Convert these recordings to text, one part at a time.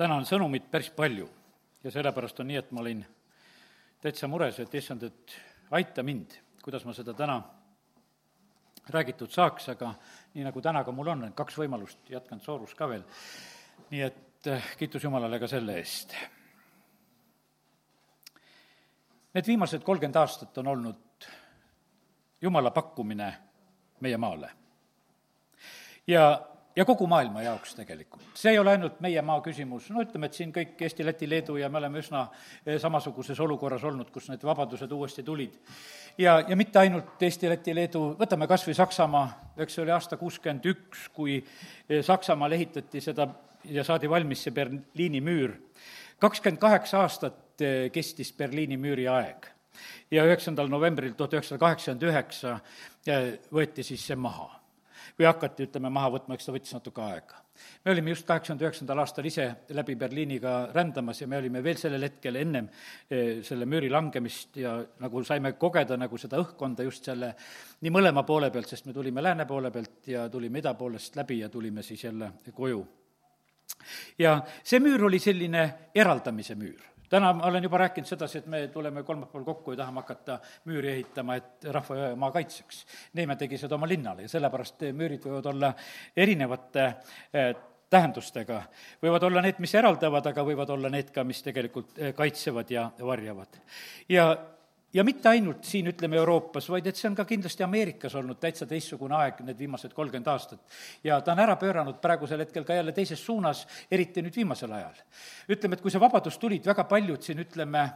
täna on sõnumit päris palju ja sellepärast on nii, et ma olin täitsa mures, et issand, et aita mind, kuidas ma seda täna räägitud saaks, aga nii nagu täna ka mul on, et kaks võimalust, jätkan soorus ka veel. nii et eh, kiitus Jumalale ka selle eest. Need viimased kolmkümmend aastat on olnud Jumala pakkumine meie maale. ja ja kogu maailma jaoks tegelikult. see ei ole ainult meie maa küsimus, no ütleme, et siin kõik Eesti, Läti, Leedu ja me oleme üsna eh, samasuguses olukorras olnud, kus need vabadused uuesti tulid. ja, ja mitte ainult Eesti, Läti, Leedu, võtame kas või Saksamaa, eks see oli aasta kuuskümmend üks, kui eh, Saksamaal ehitati seda ja saadi valmis see Berliini müür. kakskümmend kaheksa aastat eh, kestis Berliini müüri aeg ja üheksandal novembril tuhat üheksasada kaheksakümmend üheksa võeti siis see maha või hakati, ütleme, maha võtma, eks ta võttis natuke aega. me olime just kaheksakümne üheksandal aastal ise läbi Berliiniga rändamas ja me olime veel sellel hetkel ennem eh, selle müüri langemist ja nagu saime kogeda nagu seda õhkkonda just selle nii mõlema poole pealt, sest me tulime lääne poole pealt ja tulime ida poolest läbi ja tulime siis jälle koju ja see müür oli selline eraldamise müür täna ma olen juba rääkinud sedasi, et me tuleme kolmapäeval kokku ja tahame hakata müüri ehitama, et rahva ja maa kaitseks. Neeme tegi seda oma linnale ja sellepärast müürid võivad olla erinevate eh, tähendustega. võivad olla need, mis eraldavad, aga võivad olla need ka, mis tegelikult eh, kaitsevad ja varjavad. ja ja mitte ainult siin, ütleme, Euroopas, vaid et see on ka kindlasti Ameerikas olnud täitsa teistsugune aeg need viimased kolmkümmend aastat. ja ta on ära pööranud praegusel hetkel ka jälle teises suunas, eriti nüüd viimasel ajal. ütleme, et kui see vabadus tuli, et väga paljud siin, ütleme,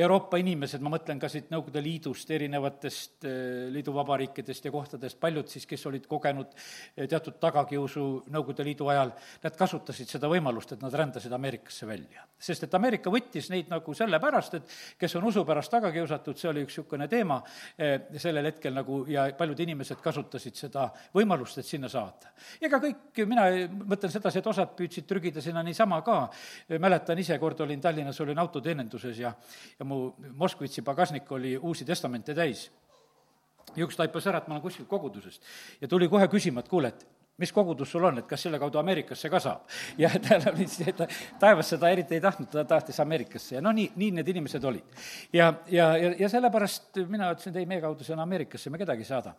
Euroopa inimesed, ma mõtlen ka siit Nõukogude Liidust, erinevatest eh, liiduvabariikidest ja kohtadest, paljud siis, kes olid kogenud eh, teatud tagakiusu Nõukogude Liidu ajal, nad kasutasid seda võimalust, et nad rändasid Ameerikasse välja. sest et Ameerika võttis neid nagu sellepärast, et kes on usu pärast taga kiusatud, see oli üks niisugune teema eh, sellel hetkel nagu ja paljud inimesed kasutasid seda võimalust, et sinna saada. ega kõik, mina mõtlen sedasi, et osad püüdsid trügida sinna niisama ka, mäletan ise, kord olin Tallinnas, olin autoteeninduses ja ja mu Moskvitši pagasnik oli Uusi Testamente täis. ja üks taipas ära, et ma olen kuskilt kogudusest ja tuli kohe küsima, et kuule, et mis kogudus sul on, et kas selle kaudu Ameerikasse ka saab? ja tal oli see, et taevas seda eriti ei tahtnud, ta tahtis Ameerikasse ja no nii, nii need inimesed olid. ja, ja, ja, ja sellepärast mina ütlesin, et ei, meie kaudu on Ameerikasse, me kedagi ei saada.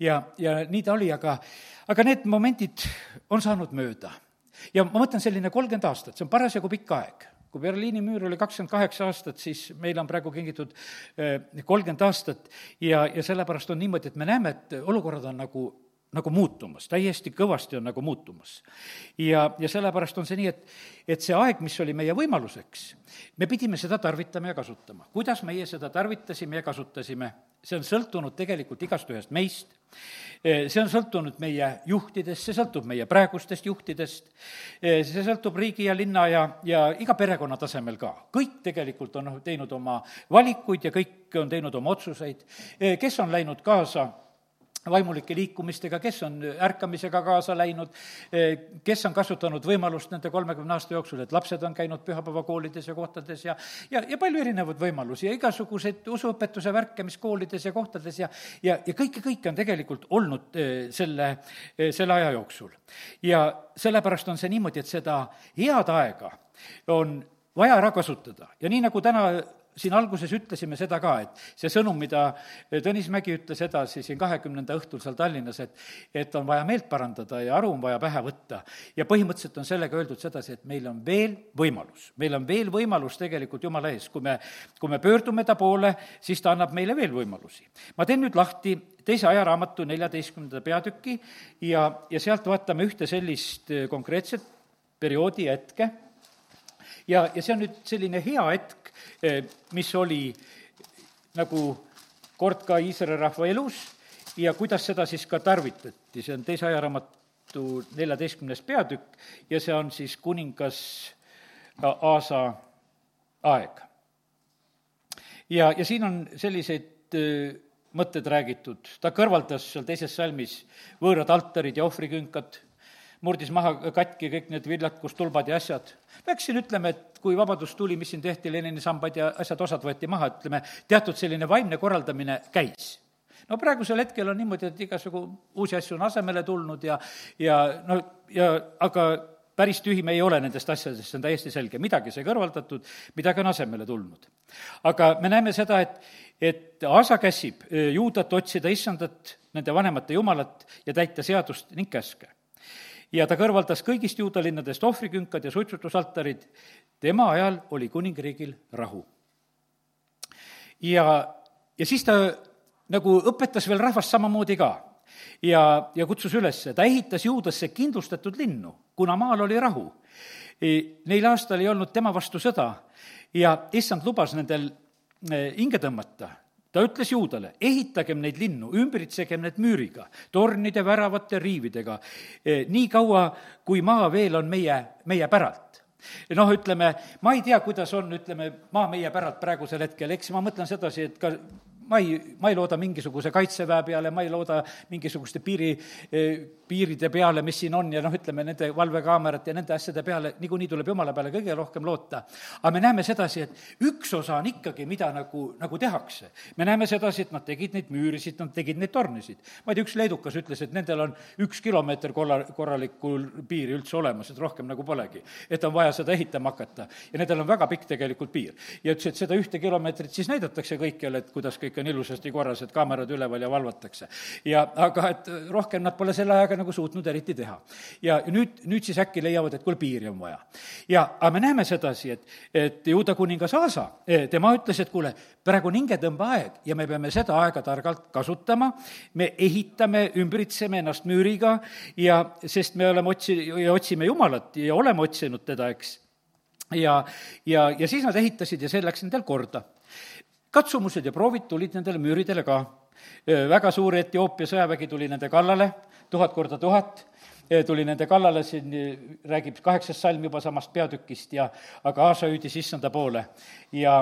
ja, ja nii ta oli, aga, aga need momendid on saanud mööda. ja ma mõtlen, selline kolmkümmend aastat, see on parasjagu pikk aeg kui Berliini müür oli kakskümmend kaheksa aastat, siis meile on praegu kingitud eh, kolmkümmend aastat ja, ja sellepärast on niimoodi, et me näeme, et olukorrad on nagu nagu muutumas, täiesti kõvasti on nagu muutumas. ja, ja sellepärast on see nii, et, et see aeg, mis oli meie võimaluseks, me pidime seda tarvitama ja kasutama. kuidas meie seda tarvitasime ja kasutasime, see on sõltunud tegelikult igast ühest meist, see on sõltunud meie juhtidest, see sõltub meie praegustest juhtidest, see sõltub riigi ja linna ja, ja iga perekonna tasemel ka. kõik tegelikult on teinud oma valikuid ja kõik on teinud oma otsuseid, kes on läinud kaasa vaimulike liikumistega, kes on ärkamisega kaasa läinud, kes on kasutanud võimalust nende kolmekümne aasta jooksul, et lapsed on käinud pühapäevakoolides ja kohtades ja ja, ja palju erinevaid võimalusi ja igasuguseid usuõpetuse värke, mis koolides ja kohtades ja ja, ja kõike, kõike on tegelikult olnud eh, selle, eh, selle aja jooksul. ja sellepärast on see niimoodi, et seda head aega on vaja ära kasutada ja nii, nagu täna siin alguses ütlesime seda ka, et see sõnum, mida Tõnis Mägi ütles edasi siin kahekümnenda õhtul seal Tallinnas, et et on vaja meelt parandada ja aru on vaja pähe võtta. ja põhimõtteliselt on sellega öeldud sedasi, et meil on veel võimalus, meil on veel võimalus tegelikult Jumala ees, kui me, kui me pöördume ta poole, siis ta annab meile veel võimalusi. ma teen nüüd lahti teise ajaraamatu neljateistkümnenda peatüki ja, ja sealt vaatame ühte sellist konkreetset perioodi hetke, ja, ja see on nüüd selline hea hetk, Eh, mis oli nagu kord ka Iisraeli rahva elus ja kuidas seda siis ka tarvitati, see on teise ajaraamatu neljateistkümnes peatükk ja see on siis kuningas Aasa aeg. ja, ja siin on selliseid eh, mõtted räägitud, ta kõrvaldas seal teises salmis võõrad altarid ja ohvrikünkad, murdis maha katki kõik need viljakustulbad ja asjad. peaksin ütlema, et kui vabadus tuli, mis siin tehti, Lenini sambad ja asjad, osad võeti maha, ütleme, teatud selline vaimne korraldamine käis no praegusel hetkel on niimoodi, et igasugu uusi asju on asemele tulnud ja, ja no ja aga päris tühi me ei ole nendest asjadest, see on täiesti selge, midagi sai kõrvaldatud, midagi on asemele tulnud. aga me näeme seda, et, et Aasa käsib juudat otsida issandat, nende vanemate jumalat ja täita seadust ning käske. Ja ta kõrvaldas kõigist juudalinnadest ohvrikünkad ja suitsutusaltarid, tema ajal oli kuningriigil rahu. ja, ja siis ta nagu õpetas veel rahvast samamoodi ka ja, ja kutsus üles, ta ehitas juudasse kindlustatud linnu, kuna maal oli rahu. Neil aastal ei olnud tema vastu sõda ja issand lubas nendel e, hinge tõmmata. Ta ütles juudale, ehitagem neid linnu, ümbritsegem need müüriga, tornide, väravate, riividega, e, nii kaua, kui maa veel on meie, meie päralt. Noh, ütleme, ma ei tea, kuidas on, ütleme, maa meie päralt praegusel hetkel, eks ma mõtlen sedasi, et ka ma ei, ma ei looda mingisuguse kaitseväe peale, ma ei looda mingisuguste piiri, eh, piiride peale, mis siin on ja noh, ütleme nende valvekaamerate ja nende asjade peale, niikuinii tuleb jumala peale kõige rohkem loota. aga me näeme sedasi, et üks osa on ikkagi, mida nagu, nagu tehakse. me näeme sedasi, et nad tegid neid müürisid, nad tegid neid tornisid. ma ei tea, üks leedukas ütles, et nendel on üks kilomeeter korra, korralikku piiri üldse olemas, et rohkem nagu polegi. et on vaja seda ehitama hakata. ja nendel on väga pikk tegelikult piir. ja ütles, et seda ühte kilomeetrit siis näidatakse kõikjal, et kuidas kõik on ilusasti korras, et kaamerad üleval ja valvatakse. ja aga et rohkem nad pole selle ajaga nagu suutnud eriti teha. ja nüüd, nüüd siis äkki leiavad, et kuule, piiri on vaja. ja, aga me näeme sedasi, et, et juuda kuningas Aasa, eh, tema ütles, et kuule, praegu on hingetõmbeaeg ja me peame seda aega targalt kasutama, me ehitame, ümbritseme ennast müüriga ja sest me oleme otsi-, ja otsime Jumalat ja oleme otsinud teda, eks ja, ja, ja siis nad ehitasid ja see läks nendel korda katsumused ja proovid tulid nendele müüridele ka. Väga suur Etioopia sõjavägi tuli nende kallale, tuhat korda tuhat, tuli nende kallale, siin räägib kaheksas salm juba samast peatükist ja aga Aasa hüüdis issanda poole ja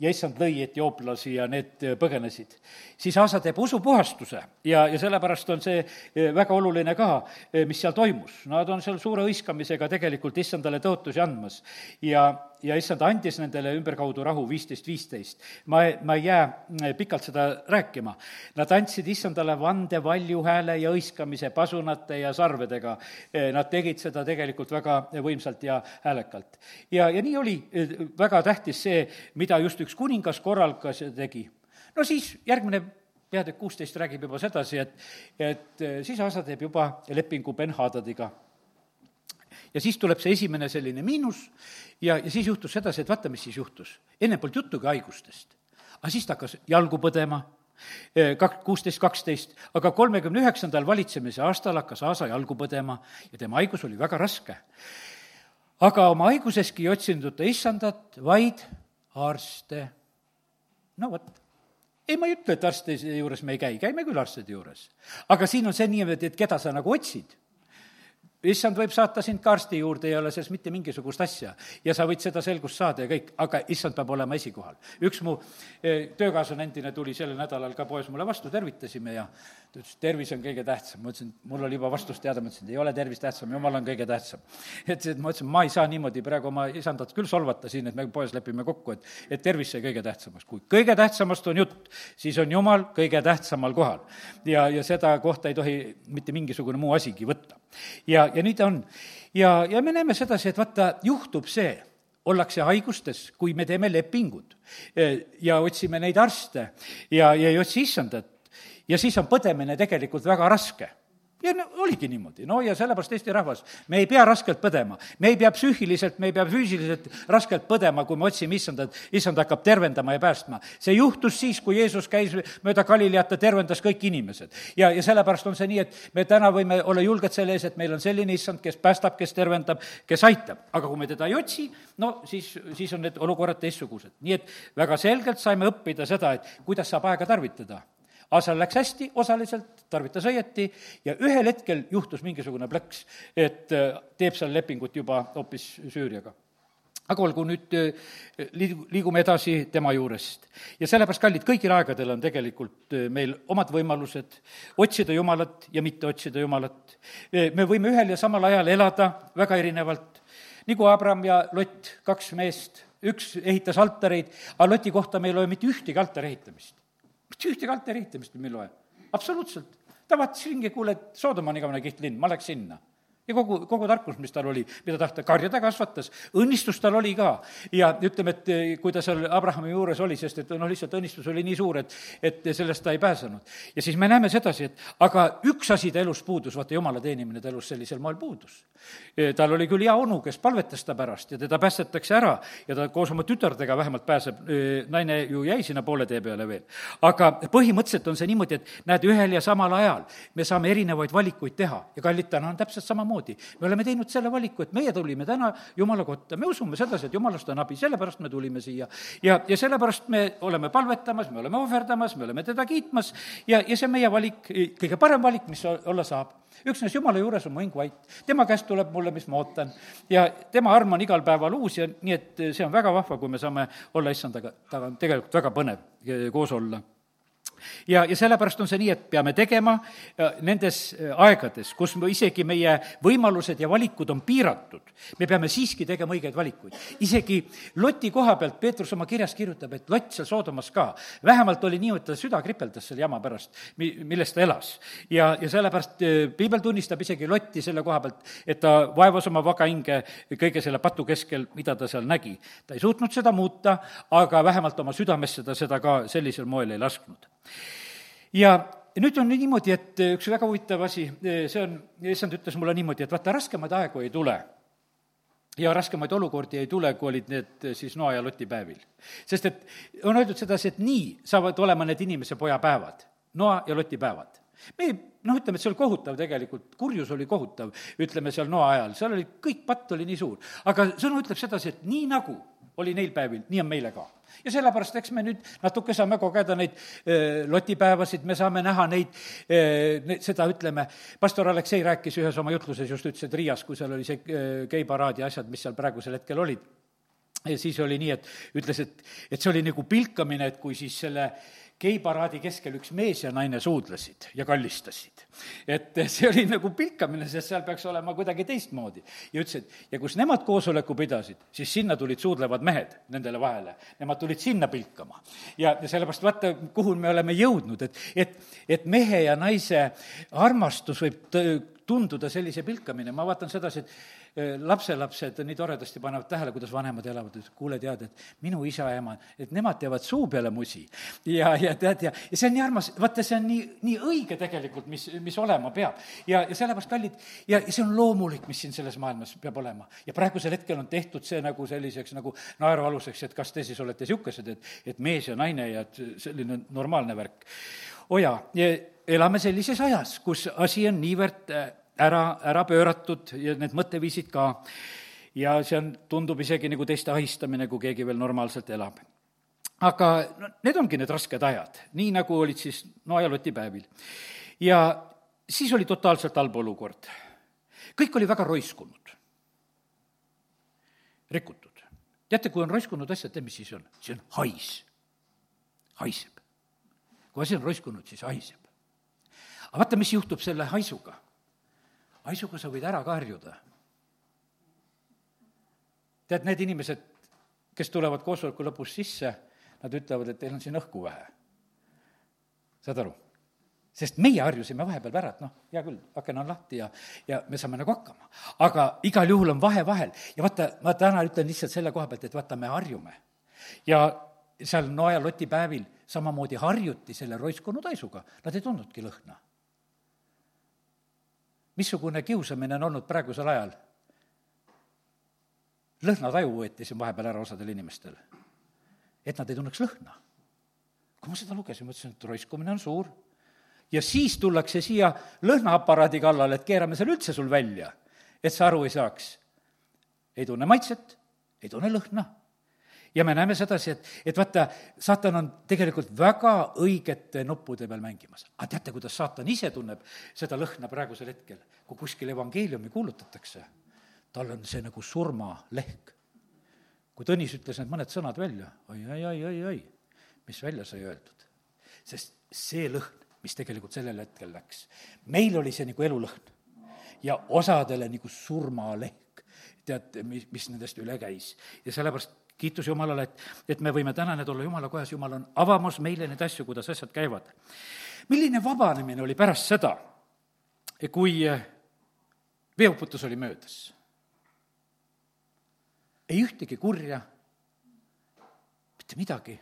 ja issand lõi etiooplasi ja need põgenesid. siis Aasa teeb usupuhastuse ja, ja sellepärast on see väga oluline ka, mis seal toimus. Nad on seal suure hõiskamisega tegelikult issandale tõotusi andmas ja, ja issand andis nendele ümberkaudu rahu viisteist, viisteist. ma, ma ei jää eh, pikalt seda rääkima. Nad andsid issandale vande valjuhääle ja hõiskamise pasunate ja sarvedega. Eh, nad tegid seda tegelikult väga võimsalt ja häälekalt. ja, ja nii oli eh, väga tähtis see, mida just üks kuningas korraldas ja tegi. no siis järgmine peatükk kuusteist räägib juba sedasi, et, et siis Asa teeb juba lepingu Ben-Hadadiga ja siis tuleb see esimene selline miinus ja, ja siis juhtus sedasi, et vaata, mis siis juhtus. enne polnud juttugi haigustest. aga siis ta hakkas jalgu põdema, e, kak-, kuusteist, kaksteist, aga kolmekümne üheksandal valitsemise aastal hakkas Aasa jalgu põdema ja tema haigus oli väga raske. aga oma haiguseski ei otsinud ta issandat, vaid arste. no vot ei, ma ei ütle, et arstide juures me ei käi, käime küll arstide juures. aga siin on see niimoodi, et keda sa nagu otsid issand võib saata sind ka arsti juurde, ei ole selles mitte mingisugust asja. ja sa võid seda selgust saada ja kõik, aga issand peab olema esikohal. üks mu eh, töökaaslane endine tuli sellel nädalal ka poes mulle vastu, tervitasime ja ta ütles, tervis on kõige tähtsam. ma ütlesin, mul oli juba vastus teada, ma ütlesin, ei ole tervis tähtsam, jumal on kõige tähtsam. et, et ma ütlesin, ma ei saa niimoodi praegu oma isandat küll solvata siin, et me poes lepime kokku, et, et tervis sai kõige tähtsamaks. kui kõige tähtsamast on jutt, siis on jumal kõige tähtsamal kohal. ja, ja seda kohta ei tohi mitte mingisugune muu asigi võtta ja, ja nii ta on. ja, ja me näeme sedasi, et vaata, juhtub see, ollakse haigustes, kui me teeme lepingud ja otsime neid arste ja, ja ei otsi issandat. ja siis on põdemine tegelikult väga raske ja no oligi niimoodi, no ja sellepärast Eesti rahvas, me ei pea raskelt põdema, me ei pea psüühiliselt, me ei pea füüsiliselt raskelt põdema, kui me otsime issandat, issand hakkab tervendama ja päästma. see juhtus siis, kui Jeesus käis mööda Galileat, ta tervendas kõik inimesed. ja, ja sellepärast on see nii, et me täna võime olla julged selle ees, et meil on selline issand, kes päästab, kes tervendab, kes aitab. aga kui me teda ei otsi, no siis, siis on need olukorrad teistsugused. nii et väga selgelt saime õppida seda, et kuidas saab aega tarvitada asjal läks hästi, osaliselt, tarvitas õieti ja ühel hetkel juhtus mingisugune plõks, et äh, teeb seal lepingut juba hoopis Süüriaga aga olgu, nüüd äh, liigu-, liigume edasi tema juurest. ja sellepärast, kallid, kõigil aegadel on tegelikult äh, meil omad võimalused otsida Jumalat ja mitte otsida Jumalat. me võime ühel ja samal ajal elada väga erinevalt, nagu Abram ja Lott, kaks meest, üks ehitas altareid, aga Loti kohta me ei loe mitte ühtegi altari ehitamist mitte ühtegi altari ehitamist me ei loe, absoluutselt. ta vaatas ringi, kuule, et Soodom on igavene kihvt linn, ma läheks sinna. Ja kogu, kogu tarkus, mis tal oli, mida tahta karjada kasvatas, õnnistus tal oli ka. ja ütleme, et eh, kui ta seal Abrahami juures oli, sest et noh, lihtsalt õnnistus oli nii suur, et, et sellest ta ei pääsenud. ja siis me näeme sedasi, et aga üks asi ta elus puudus, vaata, jumala teenimine ta elus sellisel moel puudus. Eh, tal oli küll hea onu, kes palvetas ta pärast ja teda päästetakse ära ja ta koos oma tütardega vähemalt pääseb, eh, naine ju jäi sinna poole tee peale veel. aga põhimõtteliselt on see niimoodi, et näed, ühel ja samal ajal me saame erinevaid valikuid teha ja kallid, täna on täpselt samamoodi samamoodi. me oleme teinud selle valiku, et meie tulime täna Jumala kotta, me usume sedasi, et Jumalast on abi, sellepärast me tulime siia. ja, ja sellepärast me oleme palvetamas, me oleme ohverdamas, me oleme teda kiitmas ja, ja see on meie valik, kõige parem valik, mis olla saab. üksnes Jumala juures on mu hing vait, tema käest tuleb mulle, mis ma ootan. ja tema arm on igal päeval uus ja nii, et see on väga vahva, kui me saame olla issandaga, taga on tegelikult väga põnev koos olla ja, ja sellepärast on see nii, et peame tegema nendes äh, aegades, kus me isegi meie võimalused ja valikud on piiratud, me peame siiski tegema õigeid valikuid. isegi Loti koha pealt Peetrus oma kirjas kirjutab, et Lott seal Soodomas ka, vähemalt oli nii, et ta süda kripeldas selle jama pärast, mi-, milles ta elas. ja, ja sellepärast äh, piibel tunnistab isegi Lotti selle koha pealt, et ta vaevas oma vaga hinge kõige selle patu keskel, mida ta seal nägi. ta ei suutnud seda muuta, aga vähemalt oma südamesse ta seda ka sellisel moel ei lasknud ja nüüd on niimoodi, et üks väga huvitav asi, see on, issand ütles mulle niimoodi, et vaata, raskemaid aegu ei tule ja raskemaid olukordi ei tule, kui olid need siis Noa ja Loti päevil. sest et on öeldud sedasi, et nii saavad olema need inimese poja päevad, Noa ja Loti päevad. me ei, noh, ütleme, et see oli kohutav tegelikult, kurjus oli kohutav, ütleme seal Noa ajal, seal oli, kõik patt oli nii suur. aga sõna ütleb sedasi, et nii nagu oli neil päevil, nii on meile ka. ja sellepärast, eks me nüüd natuke saame kogeda neid äh, lotipäevasid, me saame näha neid äh,, seda ütleme, pastor Aleksei rääkis ühes oma jutluses just, ütles, et Riias, kui seal oli see äh, geiparaad ja asjad, mis seal praegusel hetkel olid, ja siis oli nii, et ütles, et, et see oli nagu pilkamine, et kui siis selle äh, geiparaadi keskel üks mees ja naine suudlesid ja kallistasid. et see oli nagu pilkamine, sest seal peaks olema kuidagi teistmoodi. ja ütles, et ja kus nemad koosoleku pidasid, siis sinna tulid suudlevad mehed nendele vahele. Nemad tulid sinna pilkama. ja, ja sellepärast vaata, kuhu me oleme jõudnud, et, et, et mehe ja naise armastus võib tunduda sellise pilkamine, ma vaatan sedasi, et lapselapsed nii toredasti panevad tähele, kuidas vanemad elavad, et kuule, tead, et minu isa ja ema, et nemad teevad suu peale musi. ja, ja tead, ja, ja see on nii armas, vaata, see on nii, nii õige tegelikult, mis, mis olema peab. ja, ja sellepärast, kallid, ja, ja see on loomulik, mis siin selles maailmas peab olema. ja praegusel hetkel on tehtud see nagu selliseks nagu naerualuseks, et kas te siis olete niisugused, et, et mees ja naine ja et selline normaalne värk. oo jaa, elame sellises ajas, kus asi on niivõrd äh, ära, ära pööratud ja need mõtteviisid ka. ja see on, tundub isegi nagu teiste ahistamine, kui keegi veel normaalselt elab. aga no need ongi need rasked ajad, nii nagu olid siis Noa ja Loti päevil. ja siis oli totaalselt halb olukord. kõik oli väga roiskunud, rikutud. teate, kui on roiskunud asjad, tead, mis siis on? see on hais, haiseb. kui asi on roiskunud, siis haiseb. aga vaata, mis juhtub selle haisuga haisuga sa võid ära karjuda. tead, need inimesed, kes tulevad koosoleku lõpus sisse, nad ütlevad, et teil on siin õhku vähe. saad aru? sest meie harjusime vahepeal ära, et noh, hea küll, aken on lahti ja, ja me saame nagu hakkama. aga igal juhul on vahe vahel ja vaata, ma täna ütlen lihtsalt selle koha pealt, et vaata, me harjume. ja seal Noa Loti päevil samamoodi harjuti selle roiskunud haisuga, nad ei tundnudki lõhna missugune kiusamine on olnud praegusel ajal? lõhnataju võeti siin vahepeal ära osadel inimestel, et nad ei tunneks lõhna. kui ma seda lugesin, mõtlesin, et roiskumine on suur. ja siis tullakse siia lõhnaaparaadi kallale, et keerame selle üldse sul välja, et sa aru ei saaks. ei tunne maitset, ei tunne lõhna ja me näeme sedasi, et, et vaata, saatan on tegelikult väga õigete nuppude peal mängimas. aga teate, kuidas saatan ise tunneb seda lõhna praegusel hetkel, kui kuskil evangeeliumi kuulutatakse? tal on see nagu surmalehk. kui Tõnis ütles need mõned sõnad välja oi, oi, oi, oi, oi, mis välja sai öeldud. sest see lõhn, mis tegelikult sellel hetkel läks, meil oli see nagu elulõhn ja osadele nagu surmalehk tead, mis, mis nendest üle käis. ja sellepärast kiitus Jumalale, et, et me võime täna need olla Jumala kojas, Jumal on avamas meile neid asju, kuidas asjad käivad. milline vabanemine oli pärast seda, kui veeuputus oli möödas. ei ühtegi kurja, mitte midagi.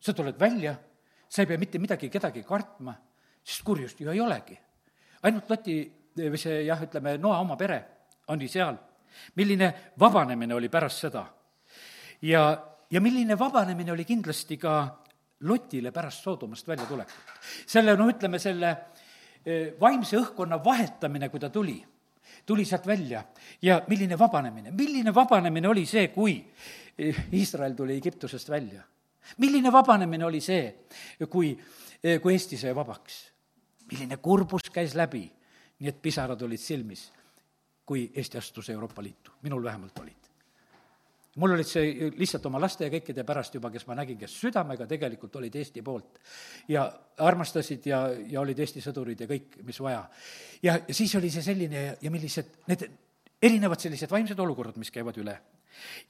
sa tuled välja, sa ei pea mitte midagi kedagi kartma, sest kurjust ju ei olegi. ainult Loti või see jah, ütleme, Noa oma pere oli seal. milline vabanemine oli pärast seda. Ja, ja milline vabanemine oli kindlasti ka Lotile pärast Soodomast väljatulekut. selle, no ütleme, selle eh, vaimse õhkkonna vahetamine, kui ta tuli, tuli sealt välja ja milline vabanemine, milline vabanemine oli see, kui eh, Iisrael tuli Egiptusest välja. milline vabanemine oli see, kui, eh, kui Eesti sai vabaks. milline kurbus käis läbi, nii et pisarad olid silmis, kui Eesti astus Euroopa Liitu, minul vähemalt olid mul olid see lihtsalt oma laste ja kõikide pärast juba, kes ma nägin, kes südamega tegelikult olid Eesti poolt. ja armastasid ja, ja olid Eesti sõdurid ja kõik, mis vaja. ja, siis oli see selline ja, ja millised need erinevad sellised vaimsed olukorrad, mis käivad üle.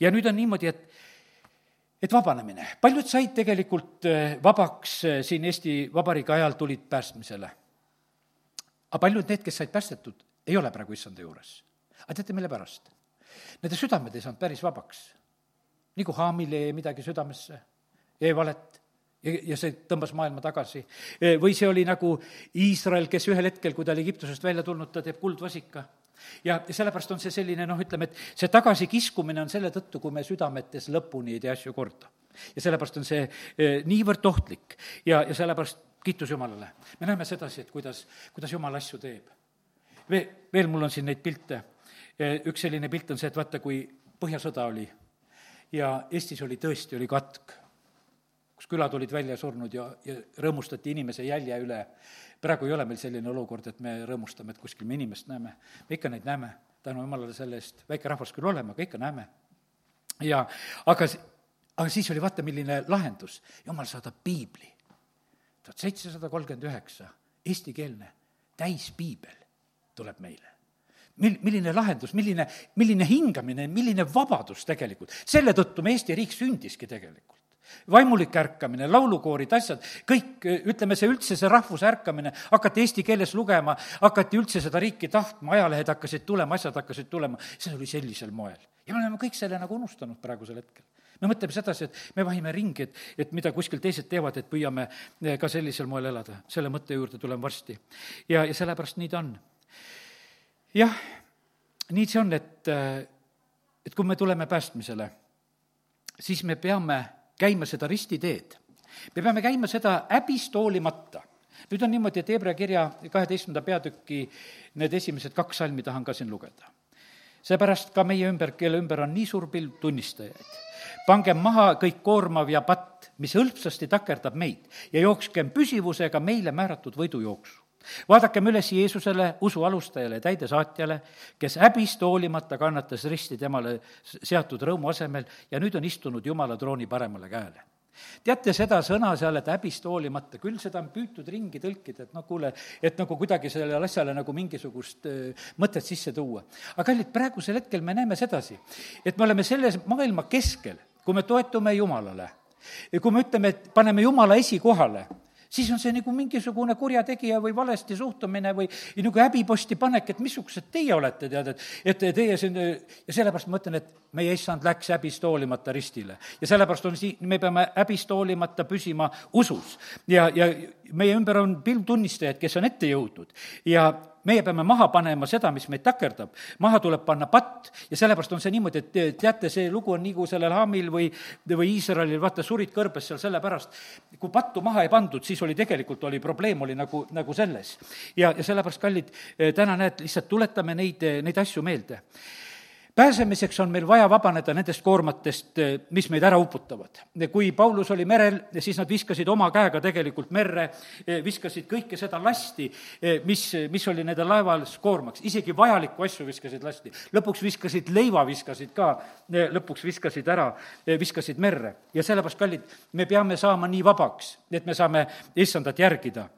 ja nüüd on niimoodi, et et vabanemine, paljud said tegelikult eh, vabaks eh, siin Eesti Vabariigi ajal, tulid päästmisele. aga paljud need, kes said päästetud, ei ole praegu issanda juures. aga teate, mille pärast? Nende südamed ei saanud päris vabaks. nagu Haamil jäi midagi südamesse, jäi valet ja, ja see tõmbas maailma tagasi. või see oli nagu Iisrael, kes ühel hetkel, kui ta oli Egiptusest välja tulnud, ta teeb kuldvasika. ja, sellepärast on see selline noh, ütleme, et see tagasikiskumine on selle tõttu, kui me südametes lõpuni ei tee asju korda. ja sellepärast on see eh, niivõrd ohtlik ja, ja sellepärast kiitus Jumalale. me näeme sedasi, et kuidas, kuidas Jumal asju teeb. Veel, veel mul on siin neid pilte üks selline pilt on see, et vaata, kui Põhjasõda oli ja Eestis oli tõesti, oli katk, kus külad olid välja surnud ja, ja rõõmustati inimese jälje üle. praegu ei ole meil selline olukord, et me rõõmustame, et kuskil me inimest näeme. me ikka neid näeme, tänu jumalale selle eest, väike rahvas küll oleme, aga ikka näeme. ja aga, aga siis oli vaata, milline lahendus, jumal saadab piibli. tuhat seitsesada kolmkümmend üheksa, eestikeelne, täispiibel tuleb meile mil-, milline lahendus, milline, milline hingamine, milline vabadus tegelikult. selle tõttu me Eesti riik sündiski tegelikult vaimulik ärkamine, laulukoorid, asjad, kõik, ütleme, see üldse, see rahvuse ärkamine, hakati eesti keeles lugema, hakati üldse seda riiki tahtma, ajalehed hakkasid tulema, asjad hakkasid tulema, see oli sellisel moel. ja me oleme kõik selle nagu unustanud praegusel hetkel. me mõtleme sedasi, et me vahime ringi, et, et mida kuskil teised teevad, et püüame ka sellisel moel elada. selle mõtte juurde tulen varsti. ja, ja sellepärast nii ta on jah, nii see on, et, et kui me tuleme päästmisele, siis me peame käima seda ristiteed. me peame käima seda häbist hoolimata. nüüd on niimoodi, et Hebra kirja kaheteistkümnenda peatüki need esimesed kaks salmi tahan ka siin lugeda. seepärast ka meie ümber, kelle ümber on nii suur pilv tunnistajaid. pangem maha kõik koormav ja patt, mis hõlpsasti takerdab meid ja jookskem püsivusega meile määratud võidujooksu vaadakem üles Jeesusele, usu alustajale ja täidesaatjale, kes häbist hoolimata kannatas risti temale seatud rõõmu asemel ja nüüd on istunud Jumala trooni paremale käele teate seda sõna seal, et häbist hoolimata, küll seda on püütud ringi tõlkida, et noh, kuule, et nagu kuidagi sellele asjale nagu mingisugust mõtet sisse tuua. aga kallid, praegusel hetkel me näeme sedasi, et me oleme selles maailma keskel, kui me toetume Jumalale kui me ütleme, et paneme Jumala esikohale, siis on see nagu mingisugune kurjategija või valesti suhtumine või nagu häbiposti panek, et missugused teie olete, tead, et, et teie siin, ja sellepärast ma ütlen, et meie issand läks häbist hoolimata ristile. ja sellepärast on siin, me peame häbist hoolimata püsima usus. ja, ja meie ümber on pilvtunnistajaid, kes on ette jõudnud ja meie peame maha panema seda, mis meid takerdab. maha tuleb panna patt ja sellepärast on see niimoodi, et teate, see lugu on nagu sellel Haamil või, või Iisraelil, vaata, surid kõrbes seal sellepärast, kui pattu maha ei pandud, siis oli tegelikult, oli probleem oli nagu, nagu selles. ja, ja sellepärast, kallid, täna näed, lihtsalt tuletame neid, neid asju meelde pääsemiseks on meil vaja vabaneda nendest koormatest, eh, mis meid ära uputavad. kui Paulus oli merel, siis nad viskasid oma käega tegelikult merre, eh, viskasid kõike seda lasti, eh, mis, mis oli nende laeval koormaks, isegi vajalikku asju viskasid lasti. lõpuks viskasid leiva, viskasid ka, lõpuks viskasid ära, viskasid merre. ja sellepärast, kallid, me peame saama nii vabaks, et me saame issandat järgida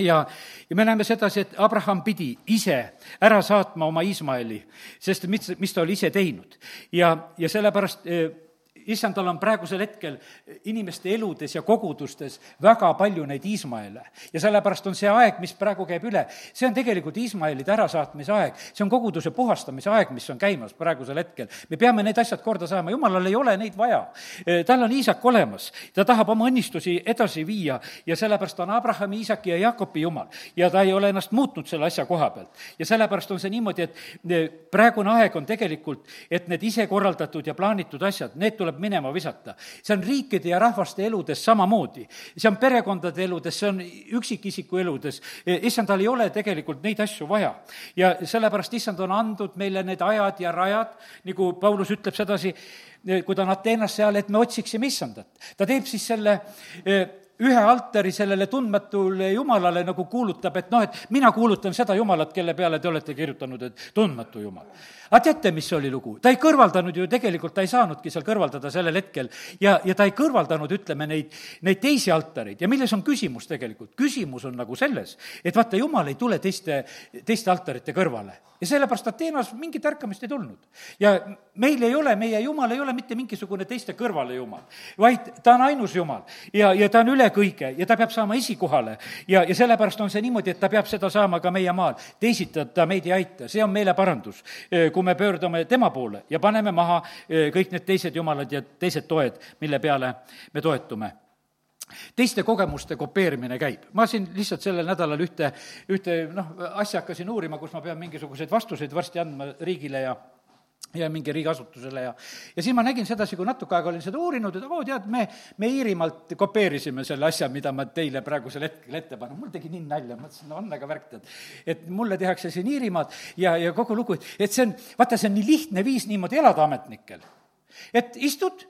ja, ja me näeme sedasi, et Abraham pidi ise ära saatma oma Iismaeli, sest mis, mis ta oli ise teinud. ja, ja sellepärast eh, issandal on praegusel hetkel inimeste eludes ja kogudustes väga palju neid Iismaele. ja sellepärast on see aeg, mis praegu käib üle, see on tegelikult Iismaelide ärasaatmise aeg, see on koguduse puhastamise aeg, mis on käimas praegusel hetkel. me peame need asjad korda saama, jumalal ei ole neid vaja. tal on Iisak olemas, ta tahab oma õnnistusi edasi viia ja sellepärast on Abrahami, Iisaki ja Jaakobi jumal. ja ta ei ole ennast muutnud selle asja koha pealt. ja sellepärast on see niimoodi, et praegune aeg on tegelikult, et need isekorraldatud ja plaanitud asjad, need tuleb minema visata. see on riikide ja rahvaste eludes samamoodi. see on perekondade eludes, see on üksikisiku eludes. issandal ei ole tegelikult neid asju vaja. ja sellepärast issand on andnud meile need ajad ja rajad, nagu Paulus ütleb sedasi, kui ta on Ateenas seal, et me otsiksime issandat. ta teeb siis selle ühe altari sellele tundmatule jumalale nagu kuulutab, et noh, et mina kuulutan seda jumalat, kelle peale te olete kirjutanud, et tundmatu jumal aga teate, mis oli lugu? ta ei kõrvaldanud ju tegelikult, ta ei saanudki seal kõrvaldada sellel hetkel ja, ja ta ei kõrvaldanud, ütleme, neid, neid teisi altareid ja milles on küsimus tegelikult? küsimus on nagu selles, et vaata, jumal ei tule teiste, teiste altarite kõrvale ja sellepärast Ateenas mingit ärkamist ei tulnud. ja meil ei ole, meie jumal ei ole mitte mingisugune teiste kõrvale jumal, vaid ta on ainus jumal ja, ja ta on üle kõige ja ta peab saama esikohale ja, ja sellepärast on see niimoodi, et ta peab seda saama ka meie maal. teisiti ta meid ei aita, see on meile parandus kui me pöördume tema poole ja paneme maha eh, kõik need teised jumalad ja teised toed, mille peale me toetume teiste kogemuste kopeerimine käib. ma siin lihtsalt sellel nädalal ühte, ühte noh, asja hakkasin uurima, kus ma pean mingisuguseid vastuseid varsti andma riigile ja ja mingi riigiasutusele ja, ja siis ma nägin sedasi, kui natuke aega olin seda uurinud, et oo, tead, me, me Iirimaalt kopeerisime selle asja, mida ma teile praegusel hetkel ette panen. mul tegi nii nalja, mõtlesin, no on aga värk, tead. et mulle tehakse siin Iirimaad ja, ja kogu lugu, et see on, vaata, see on nii lihtne viis niimoodi elada ametnikel. et istud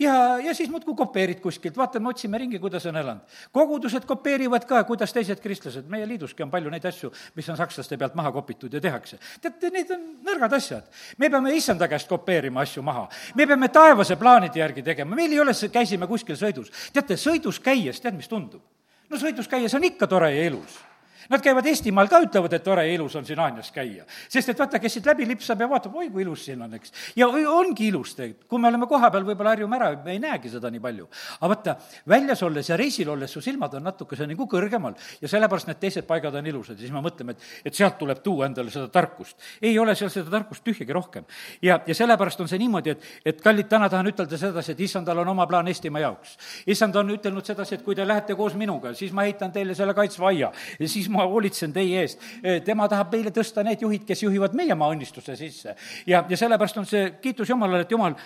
ja, ja siis muudkui kopeerid kuskilt, vaatame, otsime ringi, kuidas on elanud. kogudused kopeerivad ka, kuidas teised kristlased, meie liiduski on palju neid asju, mis on sakslaste pealt maha kopitud ja tehakse. teate, need on nõrgad asjad. me peame issanda käest kopeerima asju maha. me peame taevase plaanide järgi tegema, meil ei ole, käisime kuskil sõidus. teate, sõidus käies, tead, mis tundub? no sõidus käies on ikka tore ja ilus Nad käivad Eestimaal ka, ütlevad, et tore ja ilus on siin Haanjas käia. sest et vaata, kes siit läbi lipsab ja vaatab, oi kui ilus siin on, eks. ja ongi ilus tegelikult, kui me oleme kohapeal, võib-olla harjume ära, me ei näegi seda nii palju. aga vaata, väljas olles ja reisil olles su silmad on natukese nagu kõrgemal ja sellepärast need teised paigad on ilusad ja siis me mõtleme, et, et sealt tuleb tuua endale seda tarkust. ei ole seal seda tarkust tühjagi rohkem. ja, ja sellepärast on see niimoodi, et, et kallid, täna tahan ütelda sedasi, et issandal on oma plaan Eestimaa jaoks. issand on ütelnud sedasi, et kui te lähete koos minuga, siis ma ehitan teile selle kaitsva aia ja siis ma hoolitsen teie eest. tema tahab meile tõsta need juhid, kes juhivad meie maa õnnistuse sisse. ja, ja sellepärast on see kiitus Jumalale, et Jumal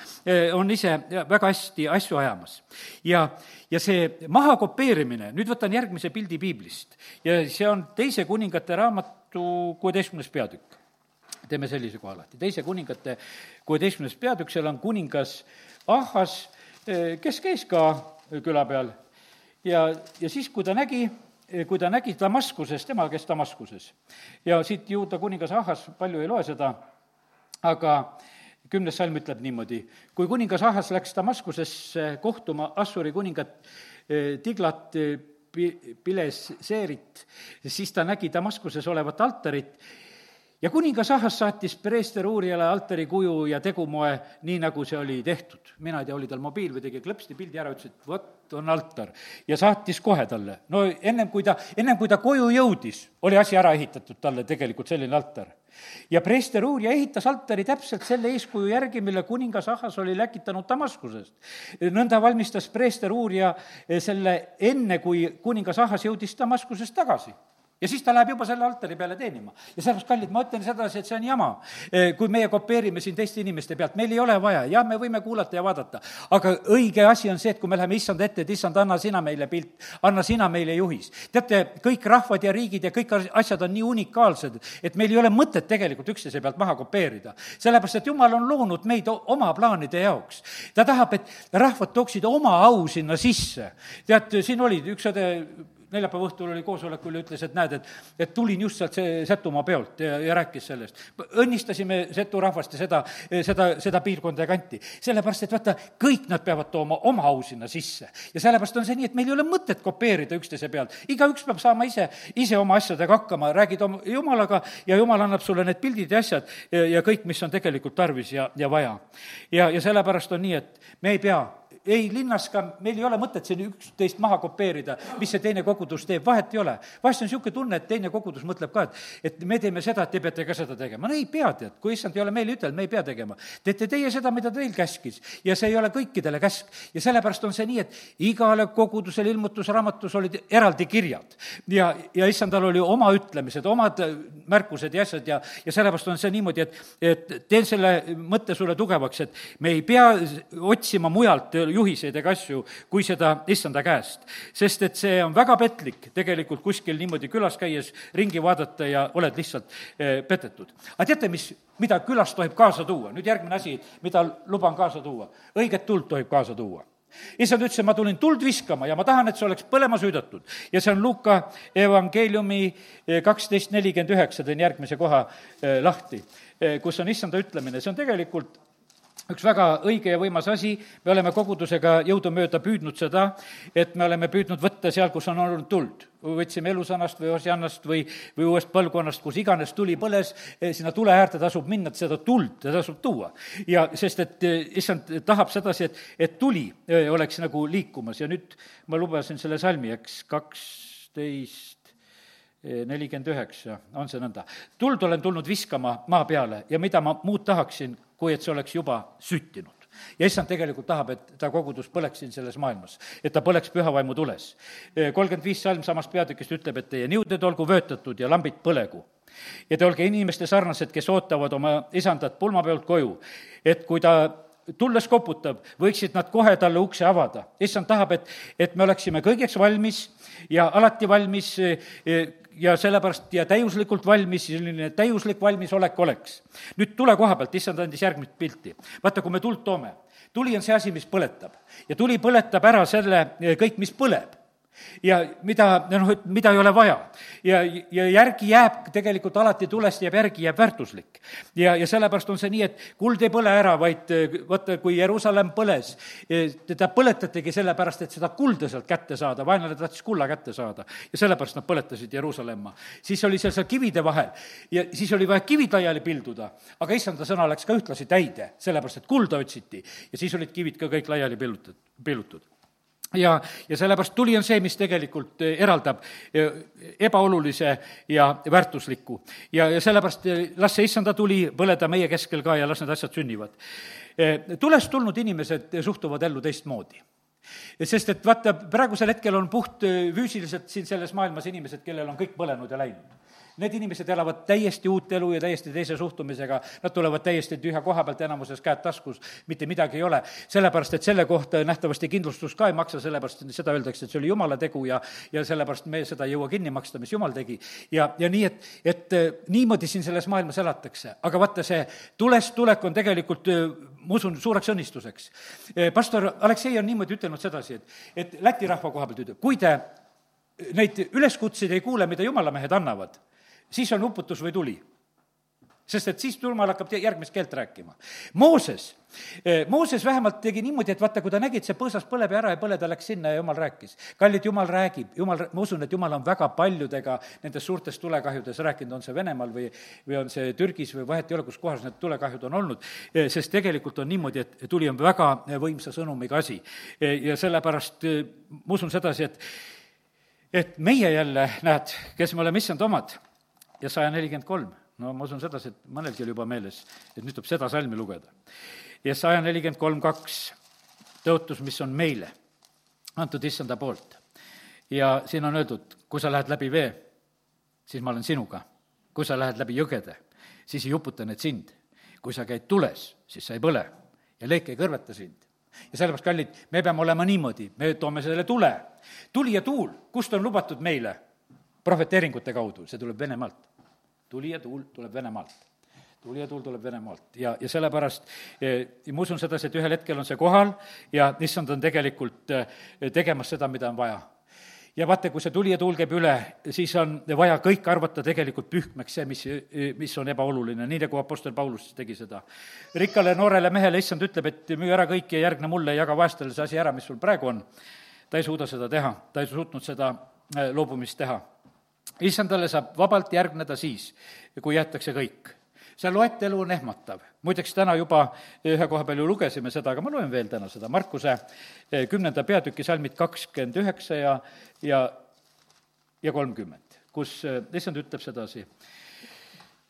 on ise väga hästi asju ajamas. ja, ja see maha kopeerimine, nüüd võtan järgmise pildi piiblist ja see on Teise kuningate raamatu kuueteistkümnes peatükk. teeme sellise koha lahti, Teise kuningate kuueteistkümnes peatükk, seal on kuningas Ahhas, kes käis ka küla peal ja, ja siis, kui ta nägi, kui ta nägi Damaskuses, tema käis Damaskuses. ja siit Juuda kuningas Ahas, palju ei loe seda, aga kümnes salm ütleb niimoodi, kui kuningas Ahas läks Damaskusesse kohtuma Assuri kuningat eh, Tiglat eh, Pileseerit, siis ta nägi Damaskuses olevat altarit ja kuningas Ahas saatis preester uurijale altari kuju ja tegumoe, nii nagu see oli tehtud. mina ei tea, oli tal mobiil või tegi klõpsti pildi ära, ütles, et vot on altar. ja saatis kohe talle. no ennem kui ta, ennem kui ta koju jõudis, oli asi ära ehitatud talle tegelikult selline altar. ja preester uurija ehitas altari täpselt selle eeskuju järgi, mille kuningas Ahas oli läkitanud Damaskusest. nõnda valmistas preester uurija selle enne, kui kuningas Ahas jõudis Damaskusest tagasi ja siis ta läheb juba selle altari peale teenima. ja sellepärast, kallid, ma ütlen sedasi, et see on jama, eh, kui meie kopeerime siin teiste inimeste pealt, meil ei ole vaja, jah, me võime kuulata ja vaadata, aga õige asi on see, et kui me läheme issanda ette, et issand, anna sina meile pilt, anna sina meile juhis. teate, kõik rahvad ja riigid ja kõik asjad on nii unikaalsed, et meil ei ole mõtet tegelikult üksteise pealt maha kopeerida. sellepärast, et jumal on loonud meid oma plaanide jaoks. ta tahab, et rahvad tooksid oma au sinna sisse. tead, siin oli üks õde neljapäeva õhtul oli koosolekul ja ütles, et näed, et, et tulin just sealt see Setumaa peolt ja, ja rääkis sellest. õnnistasime Setu rahvast ja seda, seda, seda piirkonda ja kanti. sellepärast, et vaata, kõik nad peavad tooma oma au sinna sisse. ja sellepärast on see nii, et meil ei ole mõtet kopeerida üksteise pealt. igaüks peab saama ise, ise oma asjadega hakkama, räägid oma jumalaga ja jumal annab sulle need pildid ja asjad ja, ja kõik, mis on tegelikult tarvis ja, ja vaja. ja, ja sellepärast on nii, et me ei pea ei linnas ka, meil ei ole mõtet siin üksteist maha kopeerida, mis see teine kogudus teeb, vahet ei ole. vahest on niisugune tunne, et teine kogudus mõtleb ka, et, et me teeme seda, et te peate ka seda tegema. no ei pea, tead, kui issand ei ole meile ütelnud, me ei pea tegema. teete teie seda, mida teil käskis ja see ei ole kõikidele käsk. ja sellepärast on see nii, et igale kogudusele ilmutusraamatus olid eraldi kirjad ja, ja issandal oli oma ütlemised, omad märkused ja asjad ja, ja sellepärast on see niimoodi, et, et teen selle mõtte sulle tugevaks, et me ei pea otsima mujalt juhiseid ega asju, kui seda issanda käest. sest et see on väga petlik tegelikult kuskil niimoodi külas käies ringi vaadata ja oled lihtsalt eh, petetud. aga teate, mis, mida külas tohib kaasa tuua? nüüd järgmine asi, mida luban kaasa tuua. õiget tuld tohib kaasa tuua issand ütles, et ma tulin tuld viskama ja ma tahan, et see oleks põlema süüdatud. ja see on Luka evangeeliumi eh, kaksteist nelikümmend üheksa, teen järgmise koha eh, lahti, kus on issanda ütlemine, see on tegelikult üks väga õige ja võimas asi, me oleme kogudusega jõudumööda püüdnud seda, et me oleme püüdnud võtta seal, kus on olnud tuld. võtsime elusannast või Osiannast või, või uuest põlvkonnast, kus iganes tuli põles, eh, sinna tule äärde tasub minna, et seda tuld tasub tuua. ja sest, et eh, issand tahab sedasi, et, et tuli eh, oleks nagu liikumas ja nüüd ma lubasin selle salmi, eks, kaksteist nelikümmend üheksa, on see nõnda. tuld olen tulnud viskama maa peale ja mida ma muud tahaksin, kui et see oleks juba süttinud ja issand tegelikult tahab, et ta kogudus põleks siin selles maailmas, et ta põleks püha vaimu tules. kolmkümmend viis salm samast peatükist ütleb, et teie niuded olgu vöötatud ja lambid põlegu. ja te olge inimeste sarnased, kes ootavad oma isandat pulmapeolt koju, et kui ta tulles koputab, võiksid nad kohe talle ukse avada. issand tahab, et, et me oleksime kõigeks valmis ja alati valmis ja sellepärast ja täiuslikult valmis, selline täiuslik valmisolek oleks. nüüd tule koha pealt, issand andis järgmist pilti. vaata, kui me tuld toome, tuli on see asi, mis põletab ja tuli põletab ära selle kõik, mis põleb ja mida, noh, mida ei ole vaja. ja, ja järgi jääb tegelikult alati tulest jääb järgi, jääb väärtuslik. ja, ja sellepärast on see nii, et kuld ei põle ära, vaid vaata, kui Jeruusalemm põles, teda põletatigi sellepärast, et seda kulda sealt kätte saada, vaenlane tahtis kulla kätte saada. ja sellepärast nad põletasid Jeruusalemma. siis oli seal seal kivide vahel ja siis oli vaja kivid laiali pilduda, aga issanda sõna läks ka ühtlasi täide, sellepärast et kulda otsiti ja siis olid kivid ka kõik laiali pillutud, pillutud ja, ja sellepärast tuli on see, mis tegelikult eh, eraldab eh, ebaolulise ja väärtuslikku. ja, ja sellepärast eh, las see issanda tuli põleda meie keskel ka ja las need asjad sünnivad. tulest tulnud inimesed suhtuvad ellu teistmoodi sest et vaata, praegusel hetkel on puht füüsiliselt siin selles maailmas inimesed, kellel on kõik põlenud ja läinud Need inimesed elavad täiesti uut elu ja täiesti teise suhtumisega, nad tulevad täiesti tühja koha pealt, enamuses käed taskus, mitte midagi ei ole. sellepärast, et selle kohta nähtavasti kindlustus ka ei maksa, sellepärast seda öeldakse, et see oli jumala tegu ja, ja sellepärast me seda ei jõua kinni maksta, mis jumal tegi. ja, ja nii, et, et äh, niimoodi siin selles maailmas elatakse, aga vaata, see tulest tulek on tegelikult äh, ma usun, suureks õnnistuseks. Äh, pastor Aleksei on niimoodi ütelnud sedasi, et, et Läti rahva koha pealt ütleb, kui te neid üleskutseid ei kuule, mida jumalamehed annavad, siis on uputus või tuli sest et siis jumal hakkab järgmist keelt rääkima. Mooses, eh, Mooses vähemalt tegi niimoodi, et vaata, kui ta nägi, et see põõsas põleb ja ära ei põle, ta läks sinna ja jumal rääkis. kallid, jumal räägib, jumal, ma usun, et jumal on väga paljudega nendes suurtes tulekahjudes rääkinud, on see Venemaal või, või on see Türgis või vahet ei ole, kus kohas need tulekahjud on olnud, eh, sest tegelikult on niimoodi, et tuli on väga võimsa sõnumiga asi. Eh, ja sellepärast ma usun sedasi, et et meie jälle, näed, kes me oleme issand omad ja saja nelikümmend kolm. no ma usun sedasi, et mõnelgi oli juba meeles, et nüüd tuleb seda salmi lugeda. ja saja nelikümmend kolm kaks, tõotus, mis on meile antud issanda poolt. ja siin on öeldud, kui sa lähed läbi vee, siis ma olen sinuga. kui sa lähed läbi jõgede, siis ei uputa need sind. kui sa käid tules, siis sa ei põle ja leek ei kõrveta sind ja sellepärast, kallid, me peame olema niimoodi, me toome selle tule. tuli ja tuul, kust on lubatud meile? Prohveteeringute kaudu, see tuleb Venemaalt. tuli ja tuul tuleb Venemaalt tuli ja tuul tuleb Venemaalt ja, ja sellepärast ja ma usun sedasi, et ühel hetkel on see kohal ja issand on tegelikult eh, tegemas seda, mida on vaja. ja vaata, kui see tuli ja tuul käib üle, siis on vaja kõik arvata tegelikult pühkmeks see, mis, mis on ebaoluline, nii nagu Apostel Paulus tegi seda. rikkale noorele mehele issand ütleb, et müü ära kõik ja järgne mulle, jaga vaestele see asi ära, mis sul praegu on. ta ei suuda seda teha, ta ei suutnud seda loobumist teha. Issandale saab vabalt järgneda siis, kui jäetakse kõik. See loetelu on ehmatav. muideks täna juba ühe koha peal ju lugesime seda, aga ma loen veel täna seda, Markuse eh, kümnenda peatüki salmid kakskümmend üheksa ja, ja, ja kolmkümmend, kus eh, issand ütleb sedasi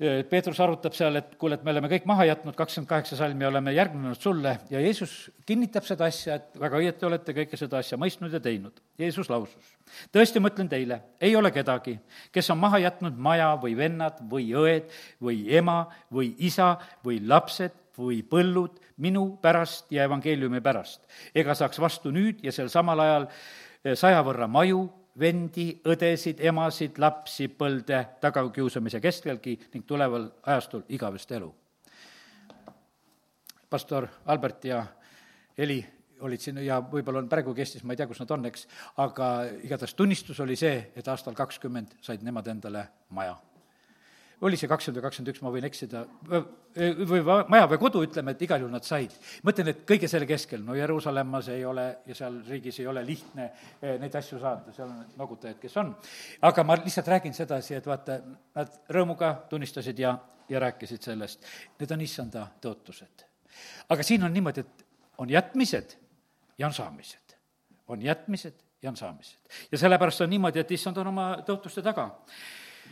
Peetrus arutab seal, et kuule, et me oleme kõik maha jätnud, kakskümmend kaheksa salmi oleme järgnenud sulle. Ja Jeesus kinnitab seda asja, et väga õieti olete kõike seda asja mõistnud ja teinud. Jeesus lausus, tõesti, ma ütlen teile, ei ole kedagi, kes on maha jätnud maja või vennad või õed või ema või isa või lapsed või põllud minu pärast ja evangeeliumi pärast, ega saaks vastu nüüd ja sel samal ajal saja võrra maju vendi, õdesid, emasid, lapsi põlde tagakiusamise keskelgi ning tuleval ajastul igavest elu. pastor Albert ja Heli olid siin ja võib-olla on praegu Eestis, ma ei tea, kus nad on, eks, aga igatahes tunnistus oli see, et aastal kakskümmend said nemad endale maja oli see kakskümmend või kakskümmend üks, ma võin eksida, või maja või kodu, ütleme, et igal juhul nad said. mõtlen, et kõige selle keskel, no Jeruusalemmas ei ole ja seal riigis ei ole lihtne eh, neid asju saada, seal on noogutajad, kes on. aga ma lihtsalt räägin sedasi, et vaata, nad rõõmuga tunnistasid ja, ja rääkisid sellest. Need on issanda tõotused. aga siin on niimoodi, et on jätmised ja on saamised. on jätmised ja on saamised. ja sellepärast on niimoodi, et issand on oma tõotuste taga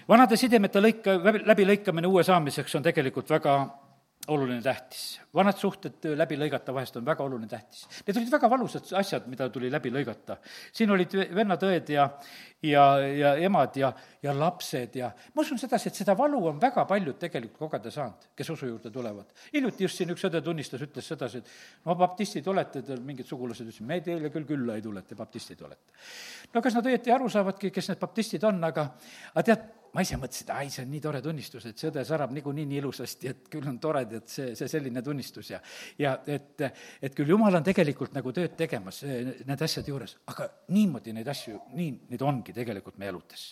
vanade sidemete lõika, läbilõikamine uue saamiseks on tegelikult väga oluline tähtis. vanad suhted läbi lõigata vahest on väga oluline tähtis. Need olid väga valusad asjad, mida tuli läbi lõigata. siin olid vennad-õed ja, ja, ja emad ja, ja lapsed ja ma usun sedasi, et seda valu on väga paljud tegelikult kogeda saanud, kes usu juurde tulevad. hiljuti just siin üks õde tunnistas, ütles sedasi, et no baptistid olete, teil mingid sugulased ütlesid, me teile küll külla ei tule, et te baptistid olete. no kas nad õieti aru saavadki, kes need baptistid on, aga, aga tead, ma ise mõtlesin, et ai, see on nii tore tunnistus, et see õde särab niikuinii nii ilusasti, et küll on tore, et see, see selline tunnistus ja ja et, et küll jumal on tegelikult nagu tööd tegemas nende asjade juures, aga niimoodi neid asju, nii neid ongi tegelikult meie eludes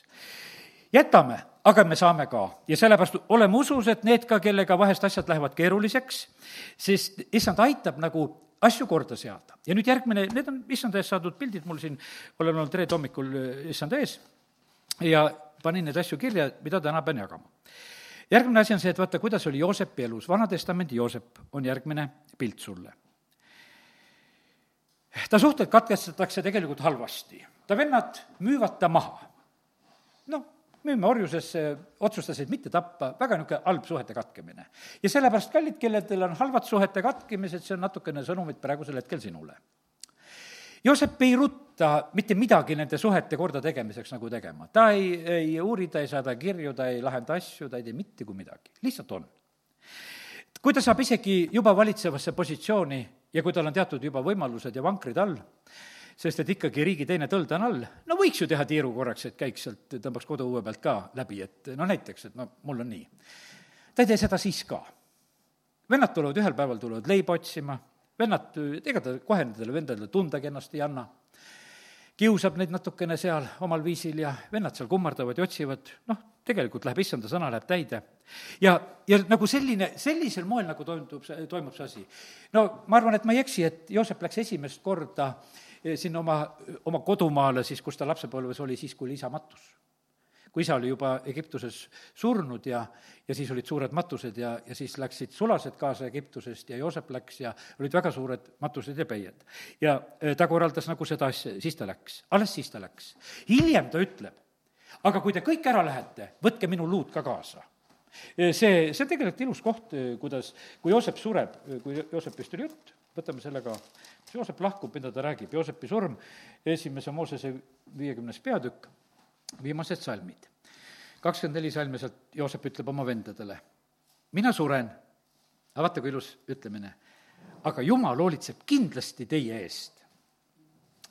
jätame, aga me saame ka. Ja sellepärast oleme usus, et need ka, kellega vahest asjad lähevad keeruliseks, sest issand aitab nagu asju korda seada. ja nüüd järgmine, need on issanda eest saadud pildid, mul siin, olen olnud reede hommikul issanda ees. Ja panin neid asju kirja, mida täna pean jagama. järgmine asi on see, et vaata, kuidas oli Joosepi elus, Vana-testamendi Joosep on järgmine pilt sulle. ta suhted katkestatakse tegelikult halvasti, ta vennad müüvad ta maha. noh, müüme orjusesse, otsustasid mitte tappa, väga niisugune halb suhete katkemine. ja sellepärast, kallid, kellel on halvad suhete katkemised, see on natukene sõnumit praegusel hetkel sinule Joosep ei rutta mitte midagi nende suhete kordategemiseks nagu tegema. ta ei, ei uuri, ta ei saada kirju, ta ei lahenda asju, ta ei tee mitte kui midagi, lihtsalt on. kui ta saab isegi juba valitsevasse positsiooni ja kui tal on teatud juba võimalused ja vankrid all, sest et ikkagi riigi teine tõld on all, no võiks ju teha tiiru korraks, et käiks sealt, tõmbaks koduõue pealt ka läbi, et no näiteks, et no mul on nii. ta ei tee seda siis ka. vennad tulevad ühel päeval, tulevad leiba otsima vennad, ega ta kohe nendele vendadele tundagi ennast ei anna. Kiusab neid natukene seal omal viisil ja vennad seal kummardavad ja otsivad, noh, tegelikult läheb issanda sõna, läheb täide. ja, ja nagu selline, sellisel moel nagu toimub see, toimub see asi. no ma arvan, et ma ei eksi, et Joosep läks esimest korda eh, sinna oma, oma kodumaale siis, kus ta lapsepõlves oli, siis, kui oli isa matus kui isa oli juba Egiptuses surnud ja, ja siis olid suured matused ja, ja siis läksid sulased kaasa Egiptusest ja Joosep läks ja olid väga suured matused ja peied. ja e, ta korraldas nagu seda asja, siis ta läks, alles siis ta läks. hiljem ta ütleb, aga kui te kõik ära lähete, võtke minu luud ka kaasa. E, see, see on tegelikult ilus koht, e, kuidas, kui Joosep sureb, kui Joosepist oli jutt, võtame selle ka, Joosep lahkub, mida ta räägib, Joosepi surm, esimese Moosese viiekümnes peatükk, viimased salmid. kakskümmend neli salmi sealt Joosep ütleb oma vendadele, mina suren, aga vaata, kui ilus ütlemine, aga jumal hoolitseb kindlasti teie eest.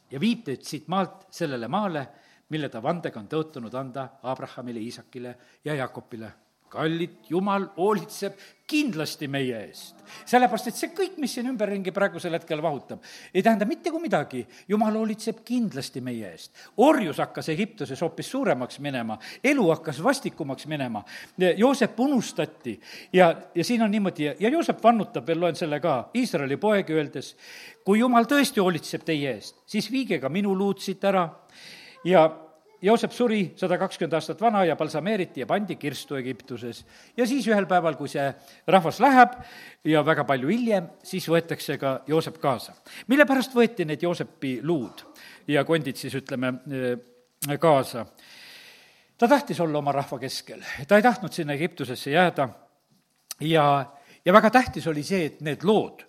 Ja viib teid siit maalt sellele maale, mille ta vandega on tõotunud anda Abrahamile, Iisakile ja Jakobile kallid, jumal hoolitseb kindlasti meie eest. sellepärast, et see kõik, mis siin ümberringi praegusel hetkel vahutab, ei tähenda mitte kui midagi. jumal hoolitseb kindlasti meie eest. orjus hakkas Egiptuses hoopis suuremaks minema, elu hakkas vastikumaks minema, Joosep unustati ja, ja siin on niimoodi ja Joosep vannutab veel, loen selle ka, Iisraeli poeg öeldes, kui jumal tõesti hoolitseb teie eest, siis viige ka minu luud siit ära ja Joosep suri sada kakskümmend aastat vana ja balsameeriti ja pandi kirstu Egiptuses. ja siis ühel päeval, kui see rahvas läheb ja väga palju hiljem, siis võetakse ka Joosep kaasa. mille pärast võeti need Joosepi luud ja kondid siis, ütleme, eh, kaasa? ta tahtis olla oma rahva keskel, ta ei tahtnud sinna Egiptusesse jääda ja, ja väga tähtis oli see, et need lood,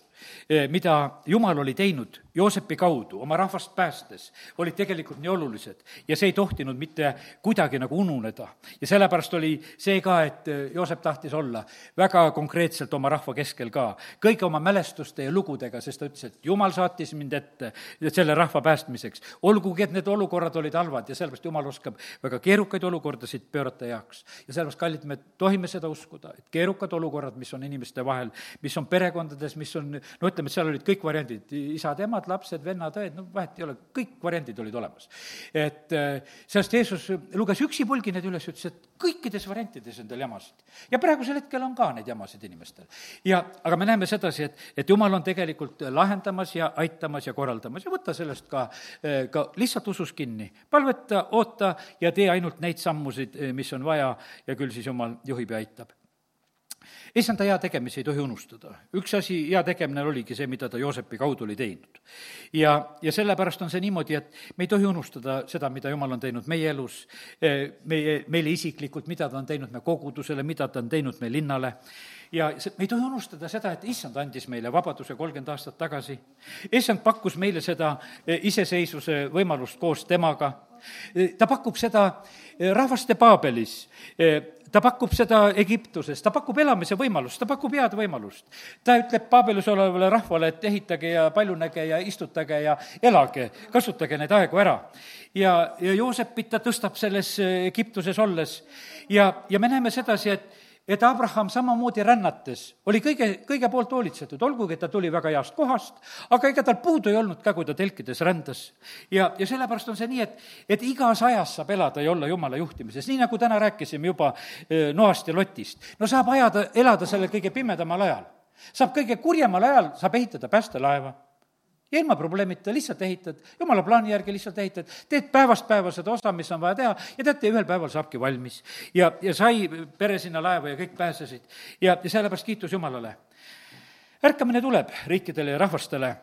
eh, mida Jumal oli teinud Joosepi kaudu oma rahvast päästes olid tegelikult nii olulised ja see ei tohtinud mitte kuidagi nagu ununeda. ja sellepärast oli see ka, et Joosep tahtis olla väga konkreetselt oma rahva keskel ka, kõigi oma mälestuste ja lugudega, sest ta ütles, et jumal saatis mind ette selle rahva päästmiseks. olgugi, et need olukorrad olid halvad ja sellepärast jumal oskab väga keerukaid olukordasid pöörata heaks. ja sellepärast, kallid, me tohime seda uskuda, et keerukad olukorrad, mis on inimeste vahel, mis on perekondades, mis on, no ütleme, et seal olid kõik variandid, isad-emad, emad, lapsed, vennad, õed, no vahet ei ole, kõik variandid olid olemas. et äh, sellest Jeesus luges üksipulgi need üles, ütles, et kõikides variantides on teil jamasid. ja praegusel hetkel on ka neid jamasid inimestel. ja, aga me näeme sedasi, et, et jumal on tegelikult lahendamas ja aitamas ja korraldamas ja võta sellest ka, äh, ka lihtsalt usus kinni. palveta, oota ja tee ainult neid sammusid, äh, mis on vaja ja küll siis jumal juhib ja aitab issanda hea tegemisi ei tohi unustada. üks asi, hea tegemine oligi see, mida ta Joosepi kaudu oli teinud. ja, ja sellepärast on see niimoodi, et me ei tohi unustada seda, mida Jumal on teinud meie elus, eh, meie, meile isiklikult, mida ta on teinud me kogudusele, mida ta on teinud me linnale ja see, me ei tohi unustada seda, et issand andis meile vabaduse kolmkümmend aastat tagasi. issand pakkus meile seda eh, iseseisvuse võimalust koos temaga. Eh, ta pakub seda rahvaste Paabelis ta pakub seda Egiptuses, ta pakub elamise võimalust, ta pakub head võimalust. ta ütleb Paabelis olevale rahvale, et ehitage ja paljunege ja istutage ja elage, kasutage neid aegu ära. ja, ja Joosepit ta tõstab selles Egiptuses olles ja, ja me näeme sedasi, et et Abraham samamoodi rännates oli kõige, kõige poolt hoolitsetud, olgugi et ta tuli väga heast kohast, aga ega tal puudu ei olnud ka, kui ta telkides rändas. ja, ja sellepärast on see nii, et, et igas ajas saab elada ja olla Jumala juhtimises, nii nagu täna rääkisime juba eh, Noast ja Lotist. no saab ajada, elada sellel kõige pimedamal ajal. saab kõige kurjemal ajal, saab ehitada päästelaeva ja ilma probleemita lihtsalt ehitad, jumala plaani järgi lihtsalt ehitad, teed päevast päeva seda osa, mis on vaja teha ja teate, ühel päeval saabki valmis. ja, ja sai pere sinna laeva ja kõik pääsesid ja, ja sellepärast kiitus Jumalale. ärkamine tuleb riikidele ja rahvastele,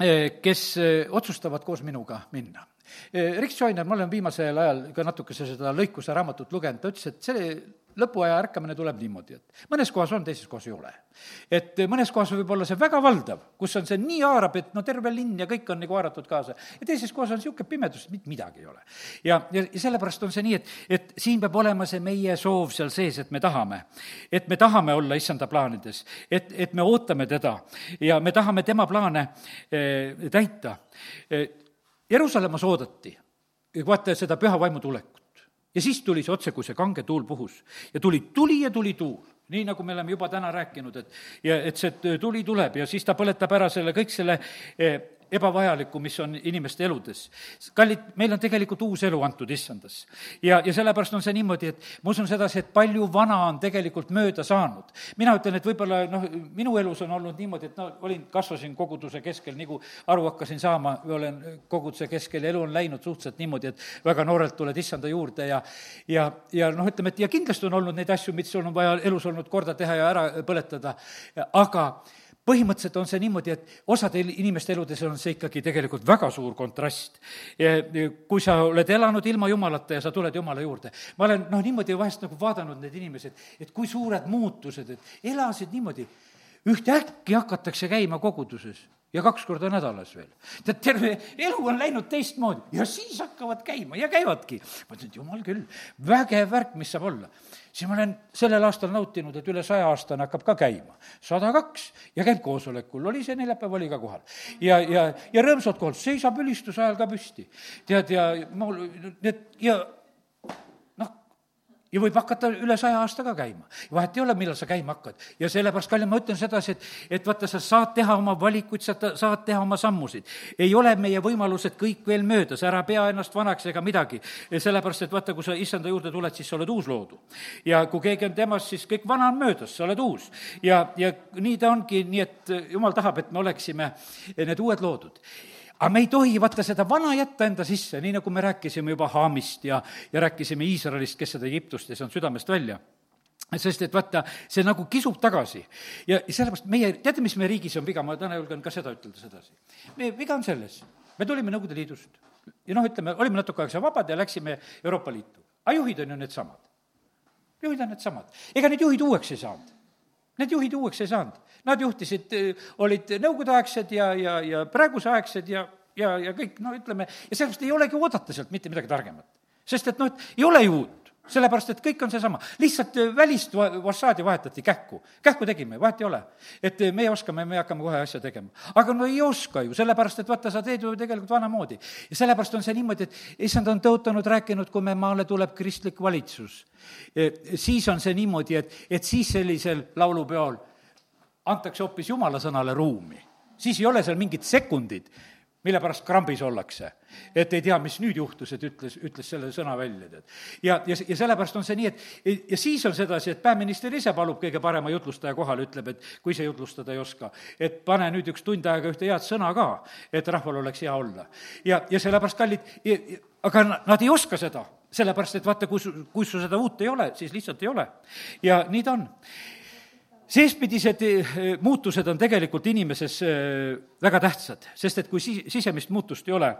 eh, kes eh, otsustavad koos minuga minna. Rick Joyner, ma olen viimasel ajal ka natukese seda lõikuse raamatut lugenud, ta ütles, et see lõpuaja ärkamine tuleb niimoodi, et mõnes kohas on, teises kohas ei ole. et mõnes kohas võib olla see väga valdav, kus on see nii haarab, et no terve linn ja kõik on nagu haaratud kaasa. ja teises kohas on niisugune pimedus, et mitte midagi ei ole. ja, ja, ja sellepärast on see nii, et, et siin peab olema see meie soov seal sees, et me tahame. et me tahame olla issanda plaanides, et, et me ootame teda ja me tahame tema plaane eh, täita eh,. Jeruusalemmas oodati, vaata seda püha vaimu tulekut. Ja siis tuli see otse, kui see kange tuul puhus. Ja tuli tuli ja tuli tuul. Nii nagu me oleme juba täna rääkinud, et ja et see tuli tuleb ja siis ta põletab ära selle, kõik selle eh, ebavajalikku, mis on inimeste eludes. kallid, meil on tegelikult uus elu antud issandas. ja, ja sellepärast on see niimoodi, et ma usun sedasi, et palju vana on tegelikult mööda saanud. mina ütlen, et võib-olla noh, minu elus on olnud niimoodi, et no olin, kasvasin koguduse keskel, kui aru hakkasin saama, olen koguduse keskel ja elu on läinud suhteliselt niimoodi, et väga noorelt tuled issanda juurde ja ja, ja noh, ütleme, et ja kindlasti on olnud neid asju, mis sul on vaja elus olnud korda teha ja ära põletada, aga põhimõtteliselt on see niimoodi, et osadel inimeste eludes on see ikkagi tegelikult väga suur kontrast. kui sa oled elanud ilma Jumalata ja sa tuled Jumala juurde, ma olen noh, niimoodi vahest nagu vaadanud need inimesed, et kui suured muutused, et elasid niimoodi, ühtäkki hakatakse käima koguduses ja kaks korda nädalas veel. tead, terve elu on läinud teistmoodi ja siis hakkavad käima ja käivadki. ma ütlen, et jumal küll, vägev värk, mis saab olla. siis ma olen sellel aastal nautinud, et üle saja aastane hakkab ka käima. sada kaks ja käib koosolekul, oli see neljapäev, oli ka kohal. ja, ja, ja rõõmsalt kohal, seisab ülistuse ajal ka püsti. tead, ja mul need ja ja võib hakata üle saja aasta ka käima. vahet ei ole, millal sa käima hakkad. ja sellepärast, kallid, ma ütlen sedasi, et, et vaata, sa saad teha oma valikuid, sa saad teha oma sammusid. ei ole meie võimalused kõik veel möödas, ära pea ennast vanaks ega midagi. sellepärast, et vaata, kui sa issanda juurde tuled, siis sa oled uus loodu. ja kui keegi on temas, siis kõik vana on möödas, sa oled uus. ja, ja nii ta ongi, nii et jumal tahab, et me oleksime need uued loodud aga me ei tohi vaata seda vana jätta enda sisse, nii nagu me rääkisime juba Haamist ja, ja rääkisime Iisraelist, kes seda Egiptust ei saanud südamest välja sest et vaata, see nagu kisub tagasi. ja sellepärast meie, teate, mis meie riigis on viga, ma täna julgen ka seda ütelda sedasi. meie viga on selles, me tulime Nõukogude Liidust ja noh, ütleme, olime natuke aega seal vabad ja läksime Euroopa Liitu. aga juhid on ju needsamad. juhid on needsamad. ega need juhid uueks ei saanud. Need juhid uueks ei saanud. Nad juhtisid, olid nõukogudeaegsed ja, ja, ja praeguseaegsed ja, ja, ja kõik, no ütleme, ja sellepärast ei olegi oodata sealt mitte midagi targemat. sest et noh, et ei ole ju uut sellepärast, et kõik on seesama. lihtsalt välist fassaadi vahetati kähku. kähku tegime, vahet ei ole. et meie oskame, me hakkame kohe asja tegema. aga no ei oska ju, sellepärast et vaata, sa teed ju tegelikult vanamoodi. ja sellepärast on see niimoodi, et issand on tõotanud, rääkinud, kui me maale tuleb kristlik valitsus, siis on see niimoodi, et, et siis sellisel laulupeol antakse hoopis jumala sõnale ruumi. siis ei ole seal mingid sekundid, mille pärast krambis ollakse. et ei tea, mis nüüd juhtus, et ütles, ütles selle sõna välja, tead. ja, ja, ja sellepärast on see nii, et ja siis on sedasi, et peaminister ise palub kõige parema jutlustaja kohale, ütleb, et kui ise jutlustada ei oska, et pane nüüd üks tund aega ühte head sõna ka, et rahval oleks hea olla. ja, ja sellepärast, kallid, aga nad ei oska seda, sellepärast et vaata, kui su, kui sul seda uut ei ole, siis lihtsalt ei ole. ja nii ta on seespidised eh, muutused on tegelikult inimeses eh, väga tähtsad, sest et kui si-, sisemist muutust ei ole,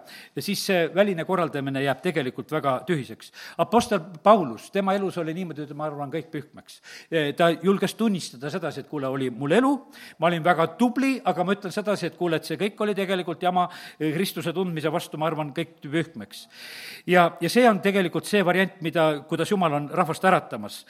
siis see väline korraldamine jääb tegelikult väga tühiseks. Apostel Paulus, tema elus oli niimoodi, et ma arvan, kõik pühkmeks. Eh, ta julges tunnistada sedasi, et kuule, oli mul elu, ma olin väga tubli, aga ma ütlen sedasi, et kuule, et see kõik oli tegelikult jama Kristuse tundmise vastu, ma arvan, kõik pühkmeks. ja, ja see on tegelikult see variant, mida, kuidas Jumal on rahvast äratamas.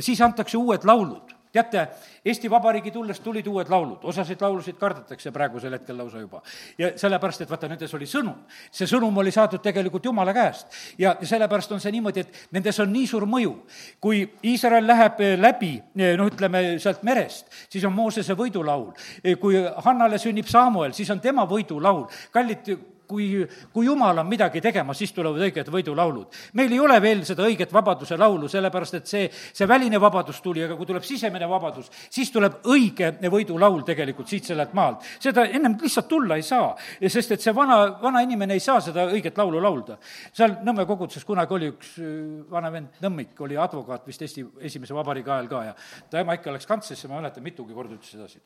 siis antakse uued laulud teate, Eesti Vabariigi tulles tulid uued laulud, osasid laulusid kardetakse praegusel hetkel lausa juba. ja sellepärast, et vaata, nendes oli sõnum. see sõnum oli saadud tegelikult Jumala käest. ja, sellepärast on see niimoodi, et nendes on nii suur mõju. kui Iisrael läheb eh, läbi, eh, noh, ütleme sealt merest, siis on Moosese võidulaul. Eh, kui Hannale sünnib Samuel, siis on tema võidulaul. kallid kui, kui jumal on midagi tegemas, siis tulevad õiged võidulaulud. meil ei ole veel seda õiget vabaduse laulu, sellepärast et see, see väline vabadus tuli, aga kui tuleb sisemine vabadus, siis tuleb õige võidulaul tegelikult siit sellelt maalt. seda ennem lihtsalt tulla ei saa, sest et see vana, vana inimene ei saa seda õiget laulu laulda. seal Nõmme koguduses kunagi oli üks äh, vana vend, Nõmmik, oli advokaat vist Eesti esimese vabariigi ajal ka ja ta ema ikka läks kantslisse, ma mäletan, mitugi korda ütles sedasi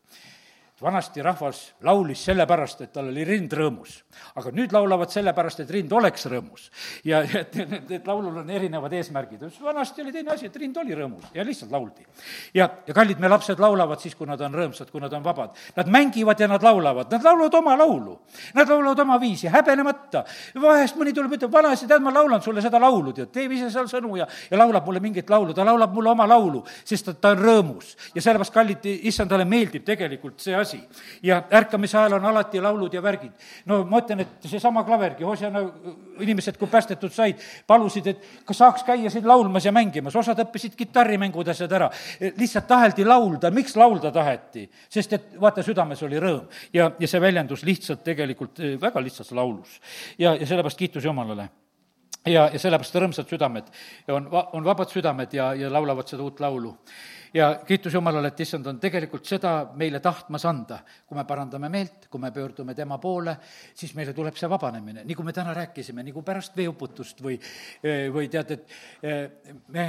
vanasti rahvas laulis sellepärast, et tal oli rind rõõmus. aga nüüd laulavad sellepärast, et rind oleks rõõmus. ja, ja et need, need laulul on erinevad eesmärgid. vanasti oli teine asi, et rind oli rõõmus ja lihtsalt lauldi. ja, ja kallid, me lapsed laulavad siis, kui nad on rõõmsad, kui nad on vabad. Nad mängivad ja nad laulavad, nad laulavad oma laulu. Nad laulavad oma viisi, häbenemata. vahest mõni tuleb, ütleb, vanaisa, tead, ma laulan sulle seda laulu, tead, teeb ise seal sõnu ja, ja laulab mulle mingit laulu, ta laulab mulle oma laulu, sest ta, ta on rõõmus. ja sellepärast, kallid, issand, talle meeldib tegelikult see asi asi. ja ärkamise ajal on alati laulud ja värgid. no ma ütlen, et seesama klavergi, Hosjana inimesed, kui päästetud said, palusid, et kas saaks käia siin laulmas ja mängimas, osad õppisid kitarrimängud, asjad ära. lihtsalt taheti laulda, miks laulda taheti? sest et vaata, südames oli rõõm ja, ja see väljendus lihtsalt tegelikult eh, väga lihtsas laulus. ja, ja sellepärast kiitus Jumalale ja, ja sellepärast rõõmsad südamed on, on vabad südamed ja, ja laulavad seda uut laulu ja kiitus Jumalale, et issand on tegelikult seda meile tahtmas anda. kui me parandame meelt, kui me pöördume tema poole, siis meile tuleb see vabanemine, kui me täna rääkisime, nagu pärast veeuputust või, või tead, et eh, me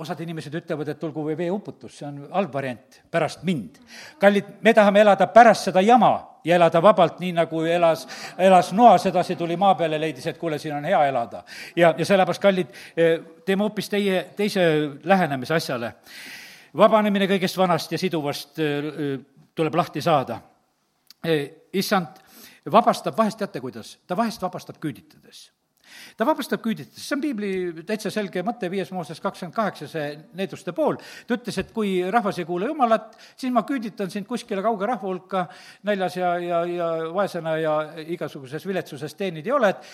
osad inimesed ütlevad, et tulgu või veeuputus, see on halb variant, pärast mind. kallid, me tahame elada pärast seda jama ja elada vabalt, nii nagu elas, elas Noa, sedasi tuli maa peale, leidis, et kuule, siin on hea elada. ja, ja sellepärast, kallid, eh, teeme hoopis teie, teise lähenemise asjale vabanemine kõigest vanast ja siduvast tuleb lahti saada. issand vabastab vahest, teate kuidas? ta vahest vabastab küüditades ta vabastab küüditades, see on piibli täitsa selge mõte, viies Mooses kakskümmend kaheksa, see needuste pool. ta ütles, et kui rahvas ei kuule Jumalat, siis ma küüditan sind kuskile kauge rahva hulka, näljas ja, ja, ja vaesena ja igasuguses viletsuses teenid ja oled,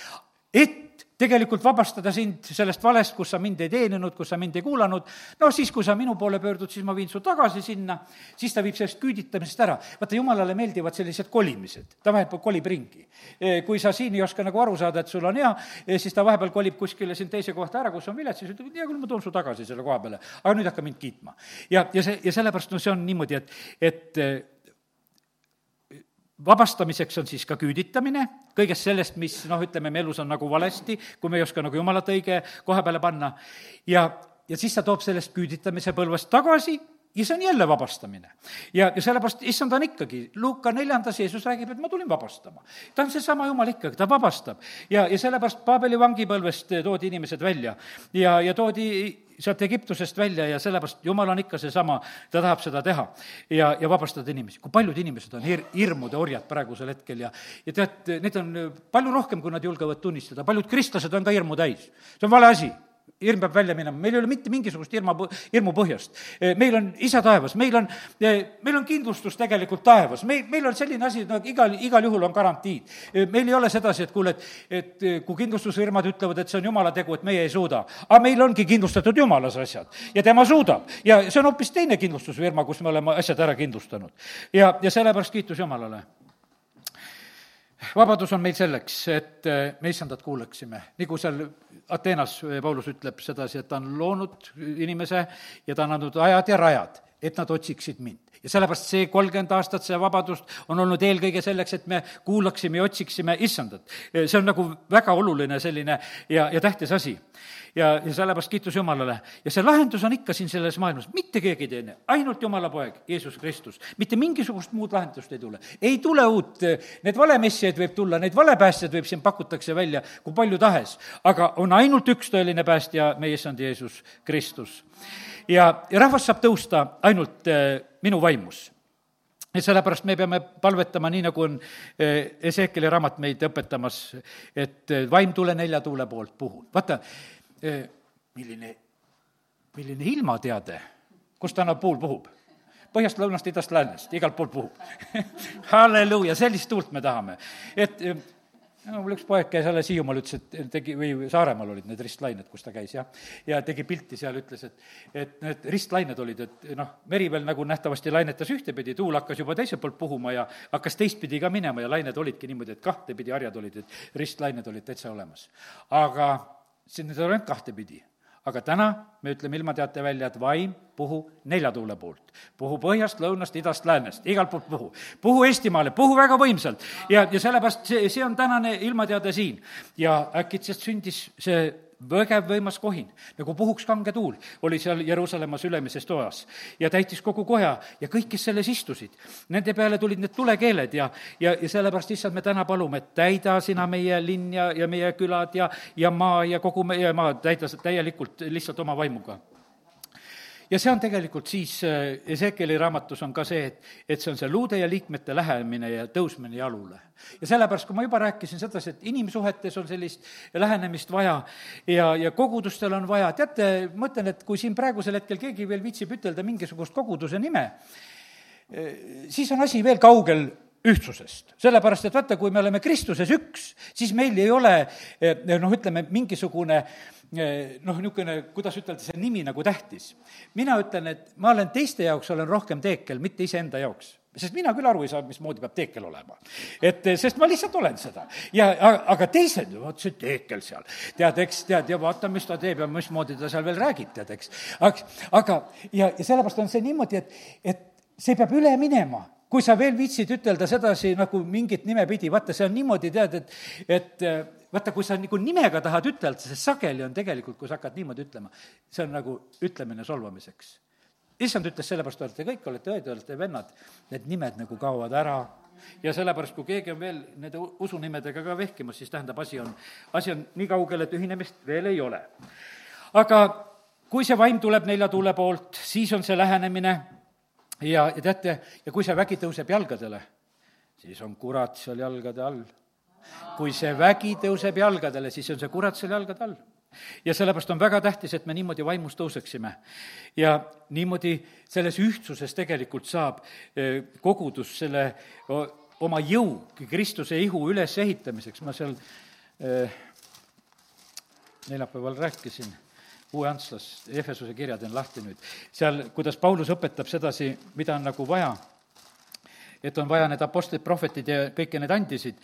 et tegelikult vabastada sind sellest valest, kus sa mind ei teeninud, kus sa mind ei kuulanud, no siis, kui sa minu poole pöördud, siis ma viin su tagasi sinna, siis ta viib sellest küüditamisest ära. vaata, jumalale meeldivad sellised kolimised, ta vahepeal kolib ringi. E, kui sa siin ei oska nagu aru saada, et sul on hea, e, siis ta vahepeal kolib kuskile siin teise kohta ära, kus on vilets, siis ütleb, et hea küll, ma toon su tagasi selle koha peale, aga nüüd hakka mind kiitma. ja, ja see, ja sellepärast, no see on niimoodi, et, et vabastamiseks on siis ka küüditamine, kõigest sellest, mis noh, ütleme, me elus on nagu valesti, kui me ei oska nagu jumalat õige koha peale panna, ja, ja siis ta toob sellest küüditamise põlvest tagasi ja see on jälle vabastamine. ja, ja sellepärast, issand on ikkagi, Luuka neljandas Jeesus räägib, et ma tulin vabastama. ta on seesama Jumal ikkagi, ta vabastab. ja, ja sellepärast Paabeli vangipõlvest toodi inimesed välja ja, ja toodi sealt Egiptusest välja ja sellepärast Jumal on ikka seesama, ta tahab seda teha ja, ja vabastada inimesi. kui paljud inimesed on hir-, hirmude orjad praegusel hetkel ja, ja tead, neid on palju rohkem, kui nad julgevad tunnistada, paljud kristlased on ka hirmu täis. see on vale asi hirm peab välja minema, meil ei ole mitte mingisugust hirma, hirmu põhjust. meil on isa taevas, meil on, meil on kindlustus tegelikult taevas, meil, meil on selline asi, no igal, igal juhul on garantiid. meil ei ole sedasi, et kuule, et, et kui kindlustusfirmad ütlevad, et see on jumala tegu, et meie ei suuda. aga meil ongi kindlustatud jumalas asjad ja tema suudab. ja see on hoopis teine kindlustusfirma, kus me oleme asjad ära kindlustanud. ja, ja sellepärast kiitus Jumalale vabadus on meil selleks, et me issandat kuulaksime, nagu seal Ateenas Paulus ütleb sedasi, et ta on loonud inimese ja ta on andnud ajad ja rajad, et nad otsiksid mind. Ja sellepärast see kolmkümmend aastat, see vabadust on olnud eelkõige selleks, et me kuulaksime ja otsiksime issandat. see on nagu väga oluline selline ja, ja tähtis asi ja, ja sellepärast kiitus Jumalale. ja see lahendus on ikka siin selles maailmas, mitte keegi teine, ainult Jumala poeg, Jeesus Kristus. mitte mingisugust muud lahendust ei tule. ei tule uut, need valemessijaid võib tulla, neid valepäästjaid võib siin pakutakse välja kui palju tahes, aga on ainult üks tõeline päästja, meie issand Jeesus Kristus. ja, ja rahvas saab tõusta ainult äh, minu vaimus ja sellepärast me peame palvetama, nii nagu on Ezekieli raamat meid õpetamas, et vaim tule nelja tuule poolt puhun. vaata, milline, milline ilmateade, kust täna puul puhub põhjast, lõunast, idast, läänest, igalt poolt puhub halleluuja, sellist tuult me tahame. et no mul üks poeg käis alles Hiiumaal, ütles, et tegi, või Saaremaal olid need ristlained, kus ta käis, jah, ja tegi pilti seal, ütles, et et need ristlained olid, et noh, meri veel nagu nähtavasti lainetas ühtepidi, tuul hakkas juba teiselt poolt puhuma ja hakkas teistpidi ka minema ja lained olidki niimoodi, et kahtepidi harjad olid, et ristlained olid täitsa olemas. aga siin need on ainult kahtepidi. Aga täna me ütleme ilmateate välja, et vaim, puhu nelja tuule poolt. puhu põhjast, lõunast, idast, läänest, igalt poolt puhu. puhu Eestimaale, puhu väga võimsalt ja, ja sellepärast see, see on tänane ilmateade siin. ja äkitselt sündis see vägev võimas kohin, nagu puhuks kange tuul, oli seal Jeruusalemmas ülemises toas. Ja täitis kogu koja ja kõik, kes selles istusid, nende peale tulid need tulekeeled ja, ja, ja sellepärast, issand, me täna palume, et täida sina meie linn ja, ja meie külad ja, ja maa ja kogu meie maa, täida täielikult lihtsalt oma vaimuga ja see on tegelikult siis, Ezekieli raamatus on ka see, et, et see on see luude ja liikmete lähemine ja tõusmine jalule. Ja sellepärast, kui ma juba rääkisin sedasi, et inimsuhetes on sellist lähenemist vaja ja, ja kogudustel on vaja, teate, ma ütlen, et kui siin praegusel hetkel keegi veel viitsib ütelda mingisugust koguduse nime, siis on asi veel kaugel ühtsusest. sellepärast, et vaata, kui me oleme Kristuses üks, siis meil ei ole noh, ütleme, mingisugune noh, niisugune, kuidas ütelda, see nimi nagu tähtis. mina ütlen, et ma olen teiste jaoks, olen rohkem teekel, mitte iseenda jaoks sest mina küll aru ei saa, mismoodi peab teekel olema. et sest ma lihtsalt olen seda. ja aga teised, vot see teekel seal, tead, eks, tead, ja vaata, mis ta teeb ja mismoodi ta seal veel räägib, tead, eks. aga, aga ja, ja sellepärast on see niimoodi, et, et see peab üle minema kui sa veel viitsid ütelda sedasi nagu mingit nime pidi, vaata, see on niimoodi, tead, et, et vaata, kui sa nagu nimega tahad ütelda, sest sageli on tegelikult, kui sa hakkad niimoodi ütlema, see on nagu ütlemine solvamiseks. Issand ütles, sellepärast olete kõik, olete õed, olete vennad, need nimed nagu kaovad ära. Ja sellepärast, kui keegi on veel nende usunimedega ka vehkimas, siis tähendab, asi on, asi on nii kaugel, et ühinemist veel ei ole. aga kui see vaim tuleb nelja tuule poolt, siis on see lähenemine ja, ja teate, ja kui see vägi tõuseb jalgadele, siis on kurat seal jalgade all. kui see vägi tõuseb jalgadele, siis on see kurat seal jalgade all ja sellepärast on väga tähtis, et me niimoodi vaimus tõuseksime. ja niimoodi selles ühtsuses tegelikult saab eh, kogudus selle oma jõu Kristuse ihu ülesehitamiseks, ma seal eh, neljapäeval rääkisin, uue Antslas, Efesuse kirja teen lahti nüüd, seal, kuidas Paulus õpetab sedasi, mida on nagu vaja, et on vaja need apostlid, prohvetid ja kõiki neid andisid,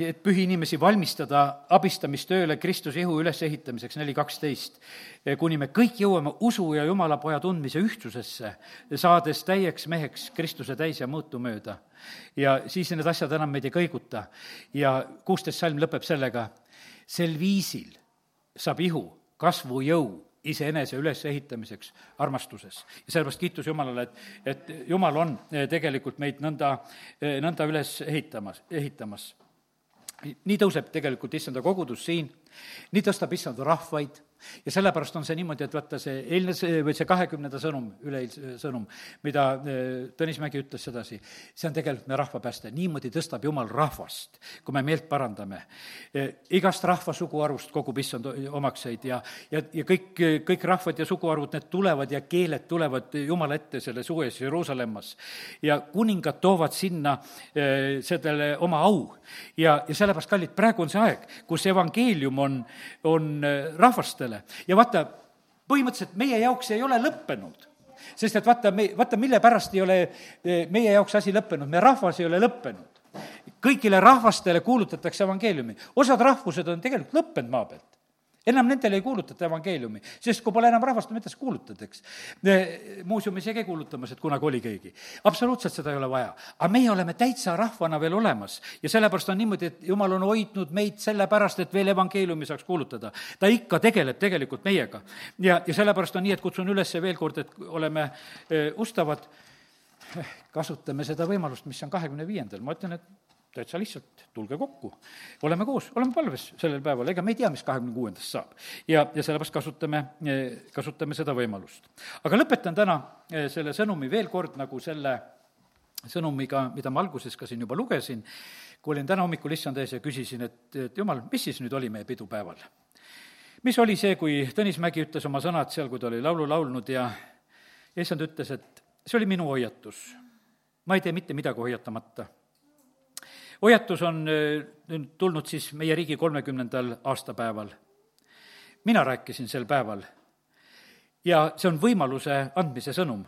et pühi inimesi valmistada abistamistööle Kristuse ihu ülesehitamiseks, neli kaksteist, kuni me kõik jõuame usu ja Jumala poja tundmise ühtsusesse, saades täieks meheks Kristuse täis ja mõõtumööda. ja siis need asjad enam meid ei kõiguta. ja kuusteist salm lõpeb sellega, sel viisil saab ihu kasvujõu iseenese ülesehitamiseks armastuses. ja sellepärast kiitus Jumalale, et, et Jumal on tegelikult meid nõnda, nõnda üles ehitamas, ehitamas nii tõuseb tegelikult issanda kogudus siin, nii tõstab issand rahvaid ja sellepärast on see niimoodi, et vaata, see eilne see, või see kahekümnenda sõnum, üleeilse sõnum, mida eh, Tõnis Mägi ütles sedasi, see on tegelikult meie rahvapääste, niimoodi tõstab Jumal rahvast, kui me meelt parandame. Eh, igast rahva suguharust kogub issand omakseid ja, ja, ja kõik, kõik rahvad ja suguharvud, need tulevad ja keeled tulevad Jumala ette selles uues Jeruusalemmas. ja kuningad toovad sinna sellele oma au ja, ja sellepärast, kallid, praegu on see aeg, kus evangeelium on, on rahvastele rahvastele. ja vaata, põhimõtteliselt meie jaoks ei ole lõppenud sest et vaata, me, vaata, mille pärast ei ole eh, meie jaoks asi lõppenud, meie rahvas ei ole lõppenud. kõigile rahvastele kuulutatakse evangeeliumi, osad rahvused on tegelikult lõppenud maa pealt enam nendele ei kuulutata evangeeliumi, sest kui pole enam rahvast, mida sa kuulutad, eks. muuseumis ei käi kuulutamas, et kunagi oli keegi. absoluutselt seda ei ole vaja. aga meie oleme täitsa rahvana veel olemas ja sellepärast on niimoodi, et jumal on hoidnud meid sellepärast, et veel evangeeliumi saaks kuulutada. ta ikka tegeleb tegelikult meiega. ja, ja sellepärast on nii, et kutsun üles veel kord, et oleme eh, ustavad, kasutame seda võimalust, mis on kahekümne viiendal, ma ütlen, et täitsa lihtsalt, tulge kokku. oleme koos, oleme palves sellel päeval, ega me ei tea, mis kahekümne kuuendast saab. ja, ja sellepärast kasutame, kasutame seda võimalust. aga lõpetan täna eh, selle sõnumi veel kord nagu selle sõnumiga, mida ma alguses ka siin juba lugesin, kui olin täna hommikul issand ees ja küsisin, et, et jumal, mis siis nüüd oli meie pidupäeval? mis oli see, kui Tõnis Mägi ütles oma sõnad seal, kui ta oli laulu laulnud ja, issand ütles, et see oli minu hoiatus. ma ei tee mitte midagi hoiatamata hoiatus on nüüd tulnud siis meie riigi kolmekümnendal aastapäeval. mina rääkisin sel päeval ja see on võimaluse andmise sõnum,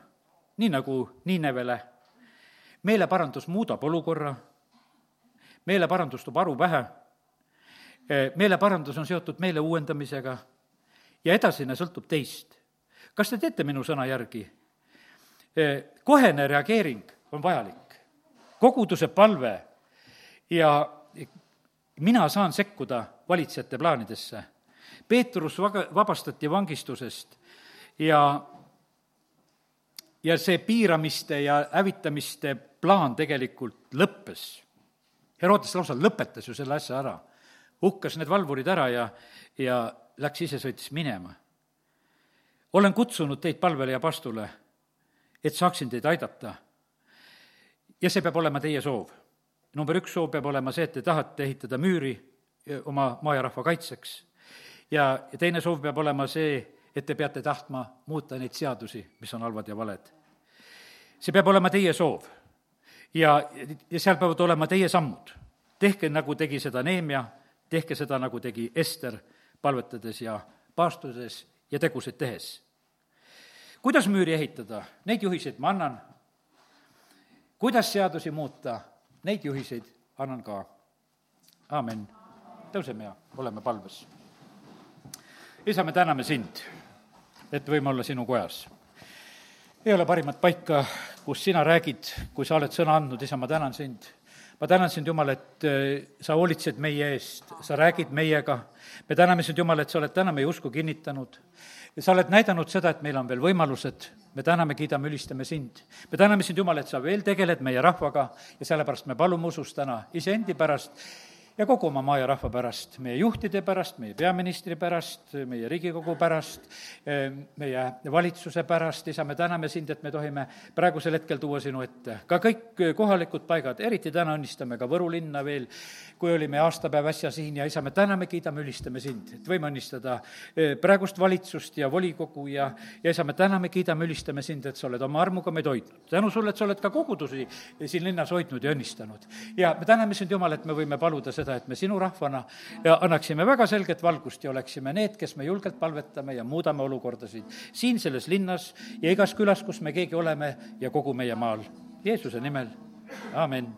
nii nagu Niinevele. meeleparandus muudab olukorra, meeleparandus toob aru pähe, meeleparandus on seotud meele uuendamisega ja edasine sõltub teist. kas te teete minu sõna järgi? kohene reageering on vajalik. koguduse palve ja mina saan sekkuda valitsejate plaanidesse. Peetrus vaga-, vabastati vangistusest ja ja see piiramiste ja hävitamiste plaan tegelikult lõppes. Herodes lausa lõpetas ju selle asja ära, hukkas need valvurid ära ja, ja läks ise, sõitis minema. olen kutsunud teid palvele ja pastule, et saaksin teid aidata. ja see peab olema teie soov number üks soov peab olema see, et te tahate ehitada müüri eh, oma maajarahva kaitseks. ja, ja teine soov peab olema see, et te peate tahtma muuta neid seadusi, mis on halvad ja valed. see peab olema teie soov. ja, ja seal peavad olema teie sammud. tehke, nagu tegi seda Neemia, tehke seda, nagu tegi Ester, palvetades ja paastudes ja tegusid tehes. kuidas müüri ehitada, neid juhiseid ma annan. kuidas seadusi muuta, neid juhiseid annan ka. aamen. tõuseme ja oleme palves. isa, me täname sind, et võime olla sinu kojas. ei ole parimat paika, kus sina räägid, kui sa oled sõna andnud, isa, ma tänan sind ma tänan sind, Jumal, et äh, sa hoolitsed meie eest, sa räägid meiega. me täname sind, Jumal, et sa oled täna meie usku kinnitanud. sa oled näidanud seda, et meil on veel võimalused me täname, kiidame, ülistame sind. me täname sind, Jumal, et sa veel tegeled meie rahvaga ja sellepärast me palume usus täna iseendi pärast ja kogu oma maa ja rahva pärast, meie juhtide pärast, meie peaministri pärast, meie Riigikogu pärast, meie valitsuse pärast, isa, me täname sind, et me tohime praegusel hetkel tuua sinu ette. ka kõik kohalikud paigad, eriti täna õnnistame ka Võru linna veel, kui oli meie aastapäev äsja siin ja isa, me täname, kiidame, ülistame sind, et võime õnnistada eh, praegust valitsust ja volikogu ja, ja isa, me täname, kiidame, ülistame sind, et sa oled oma armuga meid hoidnud. tänu sulle, et sa oled ka kogudusi siin linnas hoidnud ja õnnistanud. ja me täname sind, Jumal, et me võime paluda seda, et me sinu rahvana ja annaksime väga selget valgust ja oleksime need, kes me julgelt palvetame ja muudame olukordasid siin selles linnas ja igas külas, kus me keegi oleme ja kogu meie maal. Jeesuse nimel, amin